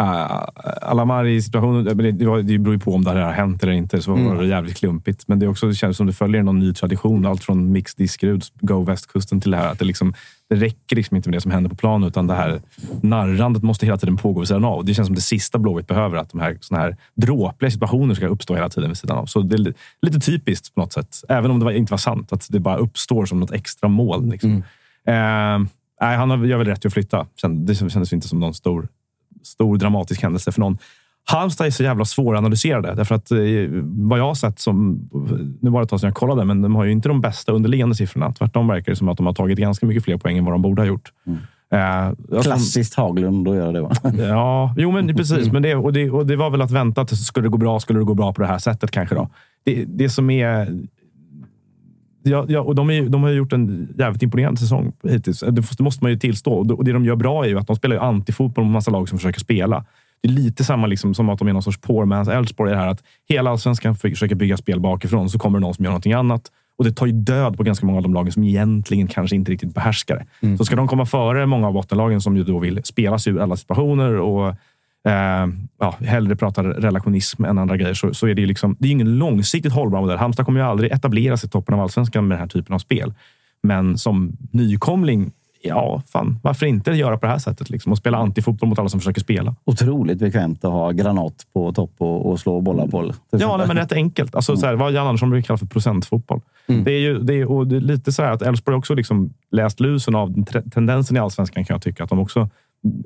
Uh, Alamari-situationen, det, det var- det beror ju på om det här har hänt eller inte. Så var det jävligt klumpigt. Men det, är också, det känns som det följer någon ny tradition. Allt från Mix Diskerud, Go västkusten till det här. Att det, liksom, det räcker liksom inte med det som händer på planen utan det här narrandet måste hela tiden pågå vid sidan av. Det känns som det sista Blåvitt behöver. Att de här, såna här dråpliga situationer ska uppstå hela tiden vid sidan av. Så det är li- lite typiskt på något sätt. Även om det inte var sant. Att det bara uppstår som något extra mål. Liksom. Eh, nej, han har- gör väl rätt i att flytta. Det kändes inte som någon stor stor dramatisk händelse för någon. Halmstad är så jävla svåranalyserade. Därför att eh, vad jag har sett, som, nu var det ett tag sedan jag kollade, men de har ju inte de bästa underliggande siffrorna. Tvärtom verkar det som att de har tagit ganska mycket fler poäng än vad de borde ha gjort. Eh, alltså,
Klassiskt Haglund att göra det va? *laughs*
Ja, jo men precis. Men det, och, det, och det var väl att vänta att skulle det gå bra, skulle det gå bra på det här sättet kanske. då. Det, det som är Ja, ja, och de, är, de har gjort en jävligt imponerande säsong hittills. Det måste man ju tillstå. Och det de gör bra är ju att de spelar antifotboll mot massa lag som försöker spela. Det är lite samma liksom som att de är någon sorts poor man's Elfsborg. Det här att hela allsvenskan försöker bygga spel bakifrån, så kommer det någon som gör någonting annat. Och det tar ju död på ganska många av de lagen som egentligen kanske inte riktigt behärskar det.
Mm.
Så ska de komma före många av bottenlagen som ju då vill spela sig ur alla situationer och eh, ja, hellre pratar relationism än andra grejer, så, så är det ju liksom, det är ingen långsiktigt hållbar modell. Halmstad kommer ju aldrig etablera sig i toppen av allsvenskan med den här typen av spel. Men som nykomling, ja, fan, varför inte göra på det här sättet? Liksom, och spela antifotboll mot alla som försöker spela.
Otroligt bekvämt att ha granat på topp och, och slå bollar på.
Ja, nej, men rätt enkelt. Alltså, så här, vad Jan Andersson brukar kalla för procentfotboll. Det är ju det är, och det är lite så här att Elfsborg också liksom läst lusen av tendensen i allsvenskan kan jag tycka. Att de också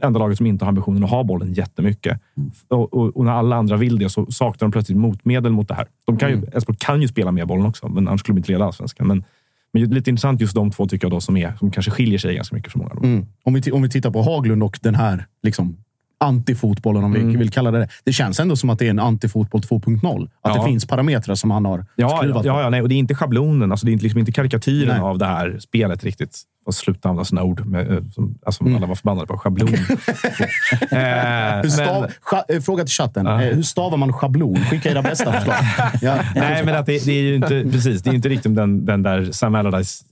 enda laget som inte har ambitionen att ha bollen jättemycket. Och, och, och när alla andra vill det så saknar de plötsligt motmedel mot det här. De kan ju, Elfsborg kan ju spela med bollen också, men annars skulle de inte leda allsvenskan. Men, men lite intressant just de två tycker jag då som, är, som kanske skiljer sig ganska mycket från många.
Mm. Om, vi, om vi tittar på Haglund och den här liksom, antifotbollen, om vi
Mm.
vill kalla det det. Det känns ändå som att det är en antifotboll 2.0. Att
Ja.
det finns parametrar som han har
Ja,
skruvat
ja,
på.
ja nej, och det är inte schablonen. Alltså det är liksom inte karikatyren
Nej.
av det här spelet riktigt. Och sluta använda såna ord med, eh, alltså, alla var förbannade på. Schablon. *laughs* eh,
stav,
men-
scha, eh, fråga till chatten. Eh, Hur stavar man schablon? Skicka era bästa *laughs* förslag. Ja.
Nej, men att det, det är ju inte precis. Det är inte riktigt den, den där Sam Allardyce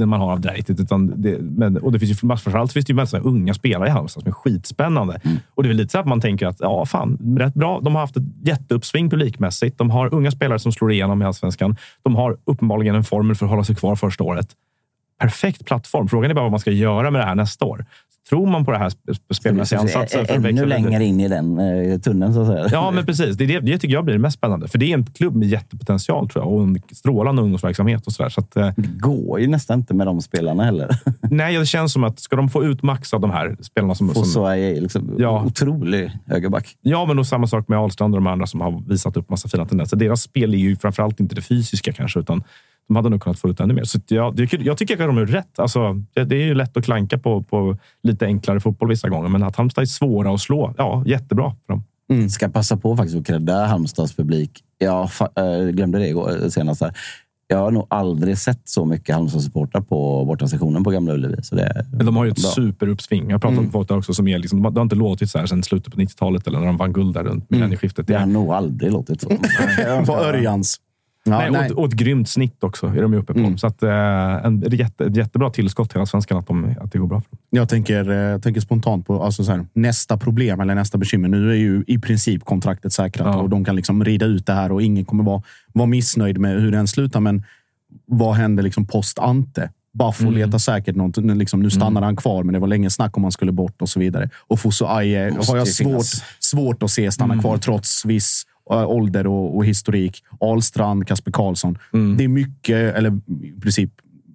eh, man har av det riktigt. Utan det, men, och det finns ju, framförallt finns det ju massa unga spelare i Halmstad som är skitspännande. Och det är lite så att man tänker att ja, fan, rätt bra. De har haft ett jätteuppsving publikmässigt. De har unga spelare som slår igenom i allsvenskan. De har uppenbarligen en formel för att hålla sig kvar första året. Perfekt plattform. Frågan är bara vad man ska göra med det här nästa år. Tror man på det här sp- spelmässiga ansatsen?
Ännu längre in i den eh, tunneln, så att säga.
Ja, men precis. Det, det, det tycker jag blir det mest spännande. För det är en klubb med jättepotential tror jag, och en strålande ungdomsverksamhet. och så där. Så att, eh,
Det går ju nästan inte med de spelarna heller. *laughs*
Nej, det känns som att ska de få ut max av de här spelarna som... som
Fosso är liksom
Ja.
otrolig högerback.
ja, men och samma sak med Ahlstrand och de andra som har visat upp massa fina tendenser. Deras spel är ju framförallt inte det fysiska kanske, utan de hade nog kunnat få ut ännu mer. Så jag, det- jag tycker att de är rätt. Alltså, det, det är ju lätt att klanka på, på lite enklare fotboll vissa gånger, men att Halmstad är svåra att slå, ja, jättebra för dem.
Ska passa på faktiskt att credda Halmstads publik. Jag fa- äh, glömde det igår, eh, senast. Här. Jag har nog aldrig sett så mycket Halmstad-supportrar på bortasektionen på Gamla Ullevi. Så det
Men de har ju ett
bra.
superuppsving. Jag pratat med folk där också som är liksom, de har- det har inte låtit så här sedan slutet på 90-talet eller när de vann guld där runt millennieskiftet.
Det
Det
har nog aldrig låtit så. *laughs*
På Örjans. Ja,
Nej,
nej.
Och, och ett grymt snitt också är de ju uppe på. Så att, eh, en, jätte, ett jättebra tillskott till Allsvenskan att, de, att det går bra för dem.
Jag tänker, eh, jag tänker spontant på alltså så här, nästa problem eller nästa bekymmer. Nu är ju i princip kontraktet säkrat
Ja.
och de kan liksom rida ut det här och ingen kommer vara, vara missnöjd med hur den slutar. Men vad händer liksom post Ante? Baffo
Mm.
letar säkert något. Nu, liksom, nu stannar han kvar, men det var länge snack om han skulle bort och så vidare. Och Fuso Aje har jag svårt,
finnas.
svårt att se stanna
Mm.
kvar trots viss äh, ålder och, och historik. Ahlstrand, Kasper Karlsson.
Mm.
Det är mycket, eller i princip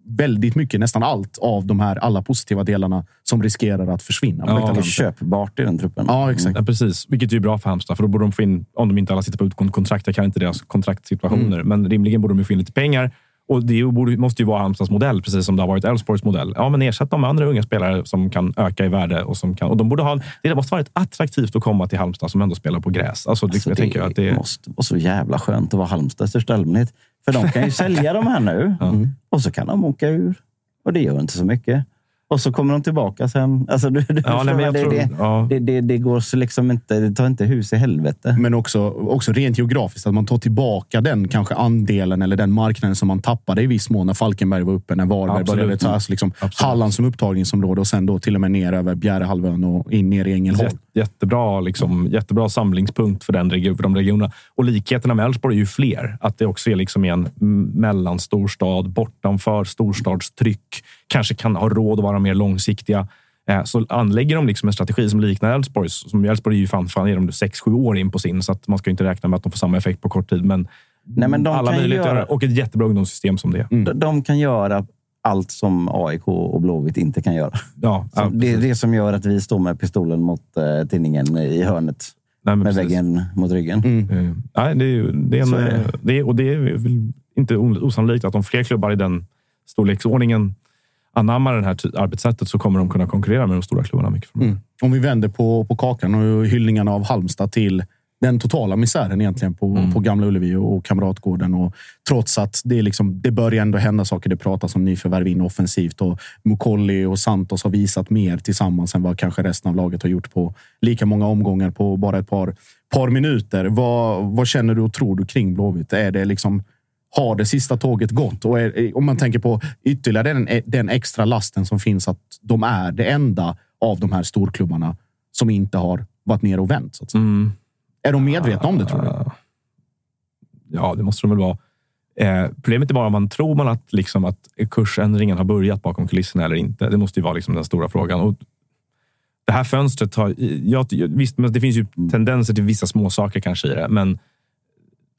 väldigt mycket, nästan allt av de här alla positiva delarna som riskerar att försvinna.
Ja,
köpbart i den truppen.
ja exakt.
Ja, precis. Vilket är bra för Halmstad, för då borde de få in, om de inte alla sitter på utgående kontrakt, jag kan inte deras kontraktssituationer, men rimligen borde de få in lite pengar. Och det måste ju vara Halmstads modell, precis som det har varit Elfsborgs modell. Ja, men ersätt dem med andra unga spelare som kan öka i värde. Och, som kan, och de borde ha, det måste vara attraktivt att komma till Halmstad som ändå spelar på gräs. Alltså, liksom,
Alltså,
jag tänker att det,
måste vara så jävla skönt att vara Halmstad i största allmänhet. För de kan ju *laughs* sälja de här nu och så kan de åka ur. Och det gör inte så mycket. Och så kommer de tillbaka sen. Alltså, du, du,
Ja, nej, men jag
det,
tror-
det,
ja.
det, det, det går så liksom inte. Det tar inte hus i helvete.
Men också, också rent geografiskt, att man tar tillbaka den kanske andelen eller den marknaden som man tappade i viss mån när Falkenberg var uppe, när Varberg
Absolut.
började ta alltså liksom
Absolut.
Halland som upptagningsområde och sen då till och med ner över Bjärehalvön och in ner i Ängelholm.
Jätte- Jättebra, liksom, jättebra samlingspunkt för, den region, för de regionerna. Och likheterna med Elfsborg är ju fler. Att det också är liksom en mm, mellanstor stad, bortanför storstadstryck. Kanske kan ha råd att vara mer långsiktiga. Eh, Så anlägger de liksom en strategi som liknar Elfsborgs. Som Elfsborg är ju fan, fan är de sex, sju år in på sin, så att man ska inte räkna med att de får samma effekt på kort tid. Men,
Nej, men de
alla möjligheter
göra-
och ett jättebra ungdomssystem som det.
De, de kan göra allt som AIK och Blåvitt inte kan göra.
Ja, ja,
det är det som gör att vi står med pistolen mot eh, tidningen i hörnet.
Nej,
Med
precis.
väggen mot ryggen.
Eh, Nej, det är, ju- det är en,
är det.
eh, det och det är väl inte osannolikt att om fler klubbar i den storleksordningen anammar det här arbetssättet så kommer de kunna konkurrera med de stora klubbarna mycket.
Mm. Om vi vänder på, på kakan och hyllningarna av Halmstad till den totala misären egentligen på,
Mm.
på Gamla Ullevi och Kamratgården. Och trots att det, liksom, det börjar ändå hända saker. Det pratas om nyförvärv in offensivt och Mukolli och Santos har visat mer tillsammans än vad kanske resten av laget har gjort på lika många omgångar på bara ett par, par minuter. Vad, vad känner du och tror du kring Blåvitt? Är det liksom har det sista tåget gått? Och är, om man tänker på ytterligare den, den extra lasten som finns att de är det enda av de här storklubbarna som inte har varit ner och vänt. Så att säga.
Mm.
Är de medvetna om det tror du? Ah.
Ja, det måste de väl vara. Eh, problemet är bara om man tror man att, liksom, att kursändringen har börjat bakom kulisserna eller inte. Det måste ju vara liksom den stora frågan. Och det här fönstret har... Ja, visst, men det finns ju tendenser till vissa små saker kanske i det, men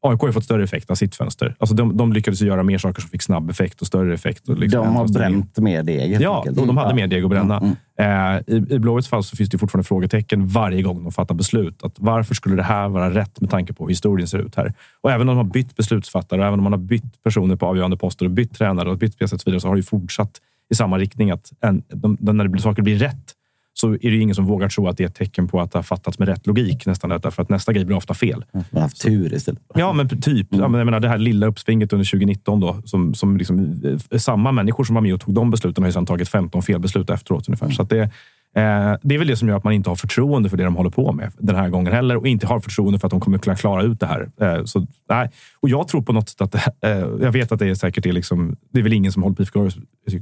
AIK har fått större effekt av sitt fönster. Alltså de, de lyckades göra mer saker som fick snabb effekt och större effekt. Och liksom
De har bränt mer deg
Ja,
enkelt.
de hade
Ja.
mer deg att bränna.
Mm,
Eh, I, I Blåvitts fall så finns det fortfarande frågetecken varje gång de fattar beslut. Att varför skulle det här vara rätt med tanke på hur historien ser ut här? Och även om de har bytt beslutsfattare, och även om man har bytt personer på avgörande poster och bytt tränare och bytt och så vidare, så har det fortsatt i samma riktning. att en, de, de, När det blir, saker blir rätt så är det ingen som vågar tro att det är ett tecken på att det har fattats med rätt logik. nästan Därför att nästa grej blir ofta fel.
Man har haft tur istället.
Ja, men typ. Ja, men jag menar, det här lilla uppsvinget under 2019 då, som, som liksom, eh, samma människor som var med och tog de besluten har ju sedan tagit 15 felbeslut efteråt ungefär. Så att det, eh, det är väl det som gör att man inte har förtroende för det de håller på med den här gången heller och inte har förtroende för att de kommer kunna klara ut det här. Eh, så, nej. Och jag tror på något sätt att eh, jag vet att det är säkert är liksom, det är väl ingen som håller på IFK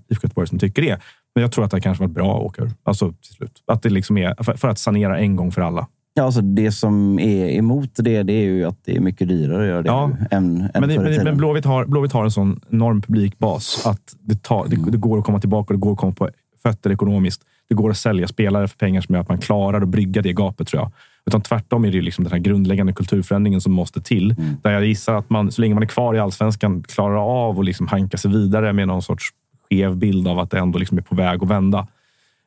Göteborg som tycker det. Men jag tror att det kanske varit bra att åka ur. Alltså till slut. Att det liksom är för, att sanera en gång för alla.
Ja, alltså det som är emot det, det är ju att det är mycket dyrare att göra det
Ja.
nu än, än
Men,
förr i
men,
tiden.
men Blåvitt, har, Blåvitt har en sån enorm publikbas att det, tar, det, det går att komma tillbaka och det går att komma på fötter ekonomiskt. Det går att sälja spelare för pengar som gör att man klarar att brygga det gapet, tror jag. Utan tvärtom är det liksom den här grundläggande kulturförändringen som måste till. Där jag gissar att man, så länge man är kvar i allsvenskan, klarar av att liksom hanka sig vidare med någon sorts skev bild av att det ändå liksom är på väg att vända.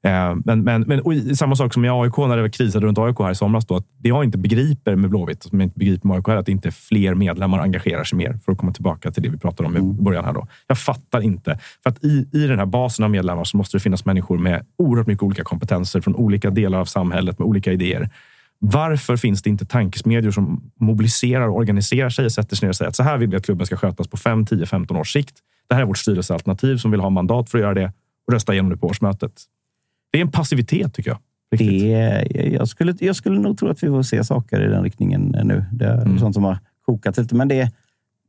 Eh, Men, men, men samma sak som i AIK när det krisade runt AIK här i somras. Då, att det jag inte begriper med Blåvitt, som jag inte begriper med AIK, är att inte fler medlemmar engagerar sig mer. För att komma tillbaka till det vi pratade om i början. här då. Jag fattar inte. För att i, i den här basen av medlemmar så måste det finnas människor med oerhört mycket olika kompetenser från olika delar av samhället med olika idéer. Varför finns det inte tankesmedjor som mobiliserar och organiserar sig och sätter sig ner och säger att så här vill vi att klubben ska skötas på 5, 10, 15 års sikt. Det här är vårt styrelsealternativ som vill ha mandat för att göra det och rösta igenom det på årsmötet. Det är en passivitet tycker jag. Riktigt.
Det, jag, skulle, jag skulle nog tro att vi får se saker i den riktningen nu. Det är
Mm.
sånt som har kokat lite. Men det,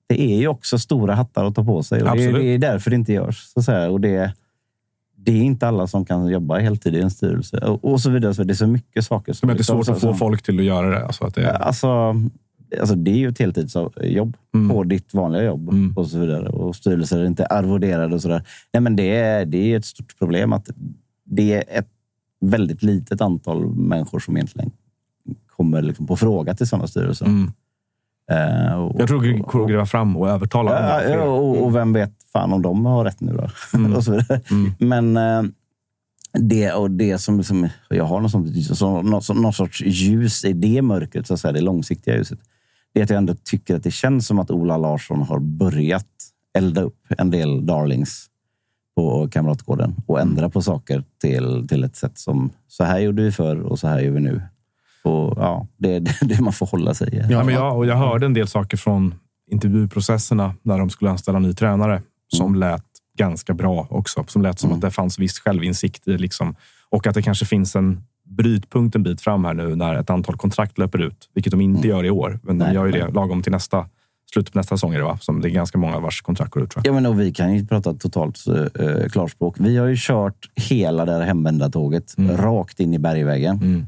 det är ju också stora hattar att ta på sig. Och det,
Absolut.
det är därför det inte görs. Så att säga. Och det, det är inte alla som kan jobba heltid i en styrelse. Och, och så vidare. Så det är så mycket saker.
Som att det är svårt att få folk till att göra det. Alltså att det är,
Alltså, alltså det är ju ett heltidsjobb
Mm.
på ditt vanliga jobb
Mm.
och så vidare. Och styrelser är inte arvoderade och sådär. Nej, men det är, det är ett stort problem att det är ett väldigt litet antal människor som egentligen kommer liksom på fråga till sådana styrelser.
mm.
Eh, och,
Jag tror att gräva fram och övertala
Ja, och, och vem vet fan om de har rätt nu då?
Mm. *laughs*
och så vidare.
Mm.
Men eh, det, och det som, som jag har någon, sånt, så, någon, någon sorts ljus i det mörkret, så att säga, det långsiktiga ljuset. Det är att jag ändå tycker att det känns som att Ola Larsson har börjat elda upp en del darlings på Kamratgården och ändra på saker till, till ett sätt som så här gjorde vi förr och så här gör vi nu. Och, ja, det är *laughs* det, det man får hålla sig i.
Ja, men jag, och jag hörde en del saker från intervjuprocesserna när de skulle anställa ny tränare som lät ganska bra också. Som lät som att det fanns viss självinsikt i liksom, och att det kanske finns en brytpunkt en bit fram här nu när ett antal kontrakt löper ut, vilket de inte gör i år. Men de
Nej,
gör ju det
nej.
lagom till nästa slutet på nästa säsong. Är det, va? Som det är ganska många vars kontrakt går ut.
Ja, men och vi kan ju prata totalt uh, klarspråk. Vi har ju kört hela det här hemvändartåget
Mm.
rakt in i bergväggen.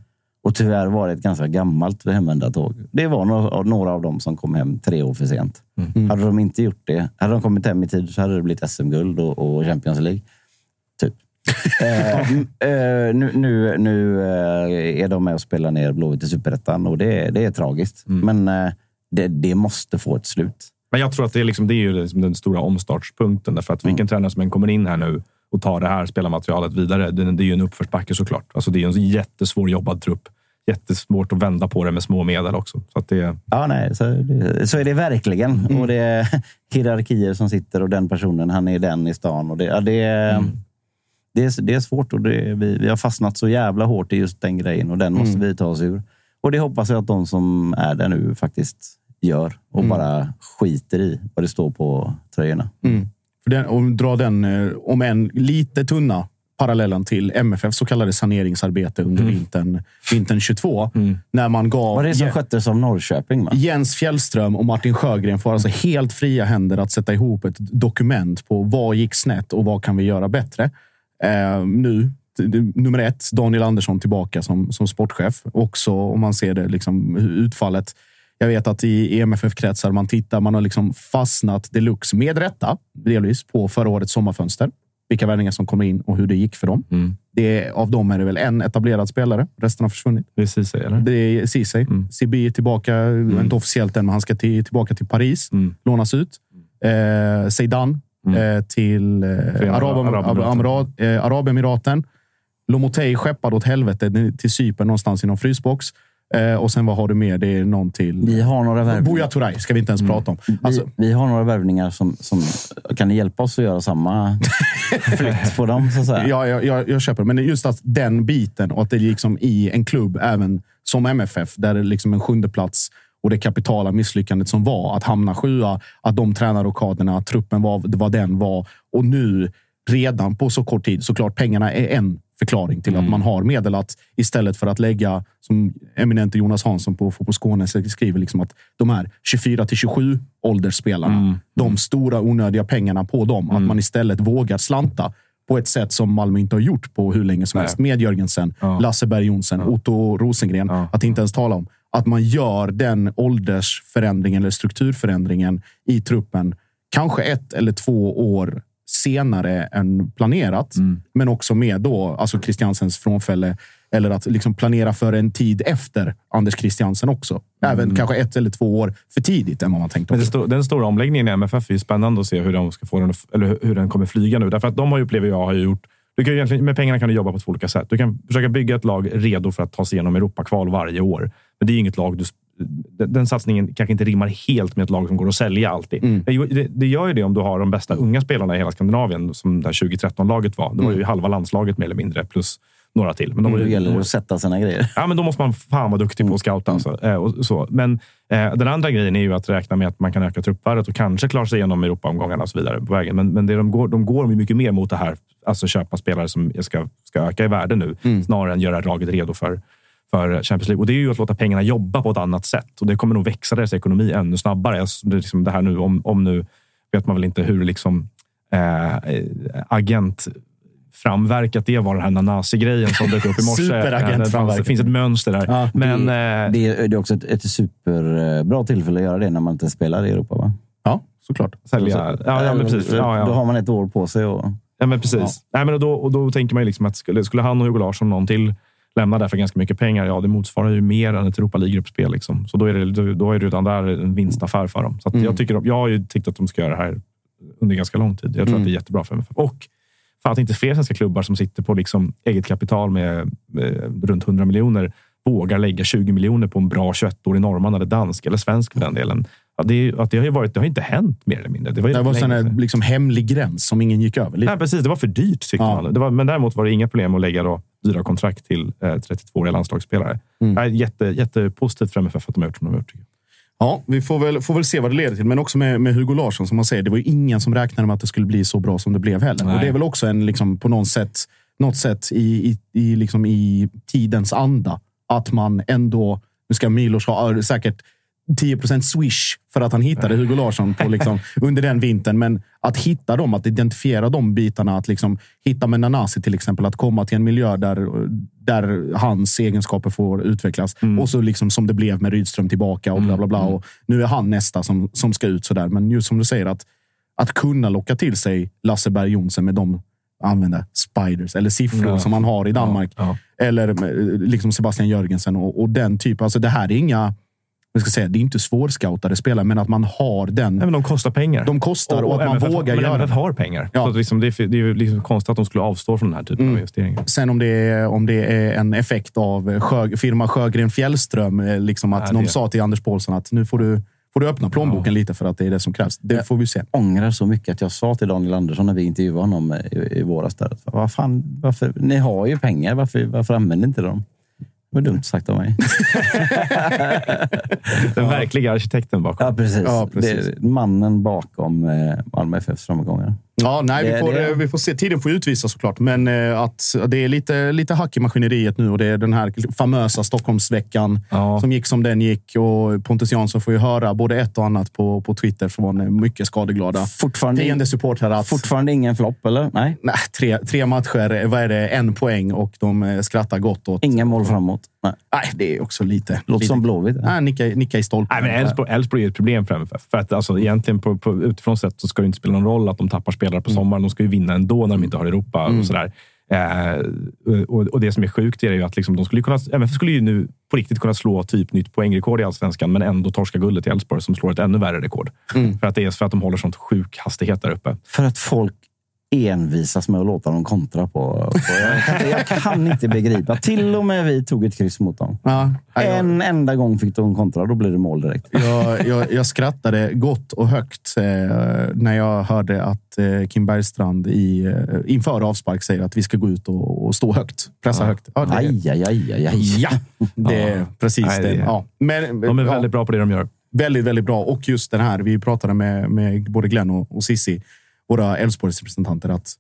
Mm.
Och tyvärr var det ett ganska gammalt hemvändartåg. Det var några, några av dem som kom hem tre år för sent.
Mm.
Hade de inte gjort det, hade de kommit hem i tid så hade det blivit SM-guld och, och Champions League. Typ. *laughs* eh, eh, nu nu, nu eh, är de med och spelar ner Blåvitt i Superettan och det, det är tragiskt.
Mm.
Men eh, det, det måste få ett slut.
Men jag tror att det är, liksom, det är ju liksom den stora omstartspunkten. Därför att vilken tränare som än kommer in här nu och tar det här spelarmaterialet vidare, det, det är ju en uppförsbacke såklart. Alltså, det är en jättesvår jobbad trupp. Jättesvårt att vända på det med små medel också. Så att det,
Ja, nej, så, så är det verkligen. Och det är *laughs* hierarkier som sitter och den personen, han är den i stan. Och det, ja, det, är, det, är, det är svårt och det, vi, vi har fastnat så jävla hårt i just den grejen och den måste vi ta oss ur. Och det hoppas jag att de som är där nu faktiskt gör och
Mm.
bara skiter i vad det står på tröjorna.
För den, och dra den, eh, om en lite tunna, parallellen till MFF så kallade saneringsarbete under vintern, vintern 22. När man gav
Var det som sköttes av Norrköping? Va?
Jens Fjällström och Martin Sjögren får alltså helt fria händer att sätta ihop ett dokument på vad gick snett och vad kan vi göra bättre. Eh, nu, nummer ett, Daniel Andersson tillbaka som, som sportchef. Också om man ser det liksom, utfallet. Jag vet att i EMFF-kretsar man tittar, man har liksom fastnat deluxe, med rätta, delvis, på förra årets sommarfönster. Vilka värvningar som kommer in och hur det gick för dem. Det är, av dem är det väl en etablerad spelare. Resten har försvunnit.
Det är Ceesay, eller?
Det är Ceesay.
Mm.
Sibi är tillbaka, inte officiellt än, men han ska till, tillbaka till Paris.
Mm.
Lånas ut. Eh, Zeidan eh, till eh, Arab,
Arabemiraten.
Arab, eh, Arabemiraten. Lomotey skeppad åt helvete till Cypern någonstans i någon frysbox. Eh, och sen vad har du mer? Det är någon till...
Vi har några värvningar.
Buya Turay ska vi inte ens prata om. Alltså,
vi, vi har några värvningar som, som... Kan hjälpa oss att göra samma *laughs* flytt på dem? Så att säga?
Ja, jag, jag, köper. Men just att den biten och att det liksom i en klubb, även som MFF, där det liksom en sjunde plats och det kapitala misslyckandet som var att hamna sjua, att de tränarrokaderna, truppen var vad den var och nu redan på så kort tid. Såklart, pengarna är en förklaring till att man har medel att istället för att lägga, som eminente Jonas Hansson på Fotboll Skåne skriver, liksom att de här 24 till 27 åldersspelarna, de stora onödiga pengarna på dem, att man istället vågar slanta på ett sätt som Malmö inte har gjort på hur länge som
Nej.
helst. Med Jörgensen, Lasse Berg Jonsson, Otto Rosengren.
Ja.
Att inte ens tala om. Att man gör den åldersförändringen eller strukturförändringen i truppen kanske ett eller två år senare än planerat. Men också med då, alltså Christiansens frånfälle. Eller att liksom planera för en tid efter Anders Christiansen också. Även kanske ett eller två år för tidigt än vad man tänkte.
Men sto- den stora omläggningen i MFF är spännande att se hur, de ska få den, eller hur- den kommer flyga nu. Därför att de har ju, upplever jag, har gjort... Du kan egentligen, med pengarna kan du jobba på två olika sätt. Du kan försöka bygga ett lag redo för att ta sig igenom Europakval varje år. Men det är inget lag du... Den, satsningen kanske inte rimmar helt med ett lag som går att sälja alltid.
Mm.
Det, det gör ju det om du har de bästa unga spelarna i hela Skandinavien, som det här 2013-laget var. Det var ju halva landslaget mer eller mindre, plus några till. Men de
Då
ju,
gäller det att sätta sina grejer.
Ja, men då måste man fan vara duktig på att scouta. Alltså. Eh, och så. Men eh, den andra grejen är ju att räkna med att man kan öka truppvärdet och kanske klara sig igenom Europaomgångarna och så vidare på vägen. Men, men det de, går, de går mycket mer mot det här, alltså köpa spelare som ska, ska öka i värde nu, snarare än göra laget redo för, för Champions League. Och det är ju att låta pengarna jobba på ett annat sätt. Och det kommer nog växa deras ekonomi ännu snabbare. Alltså, det, är liksom det här nu, om, om nu vet man väl inte hur liksom, eh, eh, agent framverkat det var den här Nanasi-grejen som dök upp i morse. *laughs* Eh, det finns ett mönster där.
Ja,
men,
det,
eh,
det, är, det är också ett, ett superbra tillfälle att göra det när man inte spelar i Europa. Va?
Ja, såklart.
sälja... Ja, ja, men precis. Ja,
Då
ja.
har man ett år på sig. Och,
ja, men precis.
Ja.
Nej, men då, och då tänker man liksom att skulle, skulle han och Hugo Larsson någon till lämna där för ganska mycket pengar, ja, det motsvarar ju mer än ett Europa League-gruppspel. Liksom. Så då är, det, då, är det redan där en vinstaffär för dem. Så att jag, tycker, jag har ju tyckt att de ska göra det här under ganska lång tid. Jag tror att det är jättebra för MFF. Och fan att inte fler svenska klubbar som sitter på liksom eget kapital med, med runt 100 miljoner vågar lägga 20 miljoner på en bra 21-årig norrman eller dansk eller svensk för den delen. Ja, det, att det, har varit, det har inte hänt mer eller mindre. Det var,
Det var
länge
en liksom hemlig gräns som ingen gick över. Lite.
Nej, precis. Det var för dyrt tyckte
Ja.
man. Det var, men däremot var det inga problem att lägga då dyra kontrakt till eh, 32-åriga landslagsspelare.
Mm.
Det är jätte, jättepositivt för MFF att de har gjort som de har gjort.
Ja, vi får väl, får väl se vad det leder till. Men också med, med Hugo Larsson, som man säger. Det var ju ingen som räknade med att det skulle bli så bra som det blev heller.
Nej.
Och det är väl också en, liksom, på något sätt, något sätt i, i, i, liksom, i tidens anda. Att man ändå... Nu ska Milos ha säkert 10% swish för att han hittade Hugo Larsson på, liksom, *laughs* under den vintern. Men att hitta dem, att identifiera de bitarna. Att liksom, hitta med Nanasi till exempel. Att komma till en miljö där, där hans egenskaper får utvecklas. Och så liksom som det blev med Rydström tillbaka och bla bla bla. Och nu är han nästa som, som ska ut sådär. Men just som du säger, att, att kunna locka till sig Lasse Berg Jonsson med de använda spiders eller siffror
Ja.
som man har i Danmark.
Ja,
Eller eh, liksom Sebastian Jörgensen och, och den typen. Alltså det här är inga... Jag ska säga, det är inte svårscoutade spelare, men att man har den.
Nej, men de kostar pengar.
De kostar och, att man
MFF
vågar
men
göra
MFF
det.
har pengar.
Ja.
Så att liksom, det, är, det är liksom konstigt att de skulle avstå från den här typen
Mm.
av investeringar.
Sen om det är, om det är en effekt av Sjö, firma Sjögren Fjällström, eh, liksom att
Nej,
de
det-
sa till Anders Paulsson att nu får du, får du öppna plånboken lite för att det är det som krävs. Det får vi se.
ångrar så mycket att jag sa till Daniel Andersson när vi intervjuade honom i, i våras. Där, att, vad fan, varför, ni har ju pengar, varför, varför använder inte dem? Det var dumt sagt av mig. *laughs*
Den verkliga arkitekten bakom.
Ja, precis.
Ja, precis.
Mannen bakom eh, Malmö FFs framgångar.
Ja, nej, vi får,
det-
eh, vi får se. Tiden får utvisa såklart, men eh, att det är lite, lite hack i maskineriet nu och det är den här famösa Stockholmsveckan
Ja.
som gick som den gick. Och Pontus Jansson får ju höra både ett och annat på, på Twitter från eh, mycket skadeglada
Fortfarande,
fiendesupportrar. Att,
fortfarande ingen flopp, eller? Nej,
nej, tre, tre matcher, vad är det? En poäng och de skrattar gott åt...
inga mål framåt. Nej.
Nej, det är också lite...
Låter
lite,
som Blåvitt.
Nej, nicka, nicka i stolpen.
Nej, men Elfsborg, Elfsborg är ett problem för MFF. För att, alltså, egentligen på, på, utifrån sett så ska det inte spela någon roll att de tappar spelare på sommaren. De ska ju vinna ändå när de inte har Europa. Och sådär. Eh, och, och det som är sjukt är ju att liksom, de skulle kunna, MFF skulle ju nu på riktigt kunna slå typ nytt poängrekord i allsvenskan, men ändå torska guldet i Elfsborg som slår ett ännu värre rekord. För att det är för att de håller sånt sjuk hastighet där uppe.
För att folk envisas med att låta dem kontra på... på jag, kan, inte- jag kan inte begripa. Till och med vi tog ett kryss mot dem.
Ja,
En enda gång fick de kontra, då blev det mål direkt.
Jag, jag, jag skrattade gott och högt eh, när jag hörde att eh, Kim Bergstrand i, eh, inför avspark säger att vi ska gå ut och, och stå högt. Pressa högt. Ja, det,
Aj, aj, aj, aj, aj.
ja, det är precis
Nej, det
Ja. Men,
De är
ja,
väldigt bra på det de gör.
väldigt, väldigt bra. Och just den här, vi pratade med, med både Glenn och, och Sissi, våra Elfsborgsrepresentanter, att,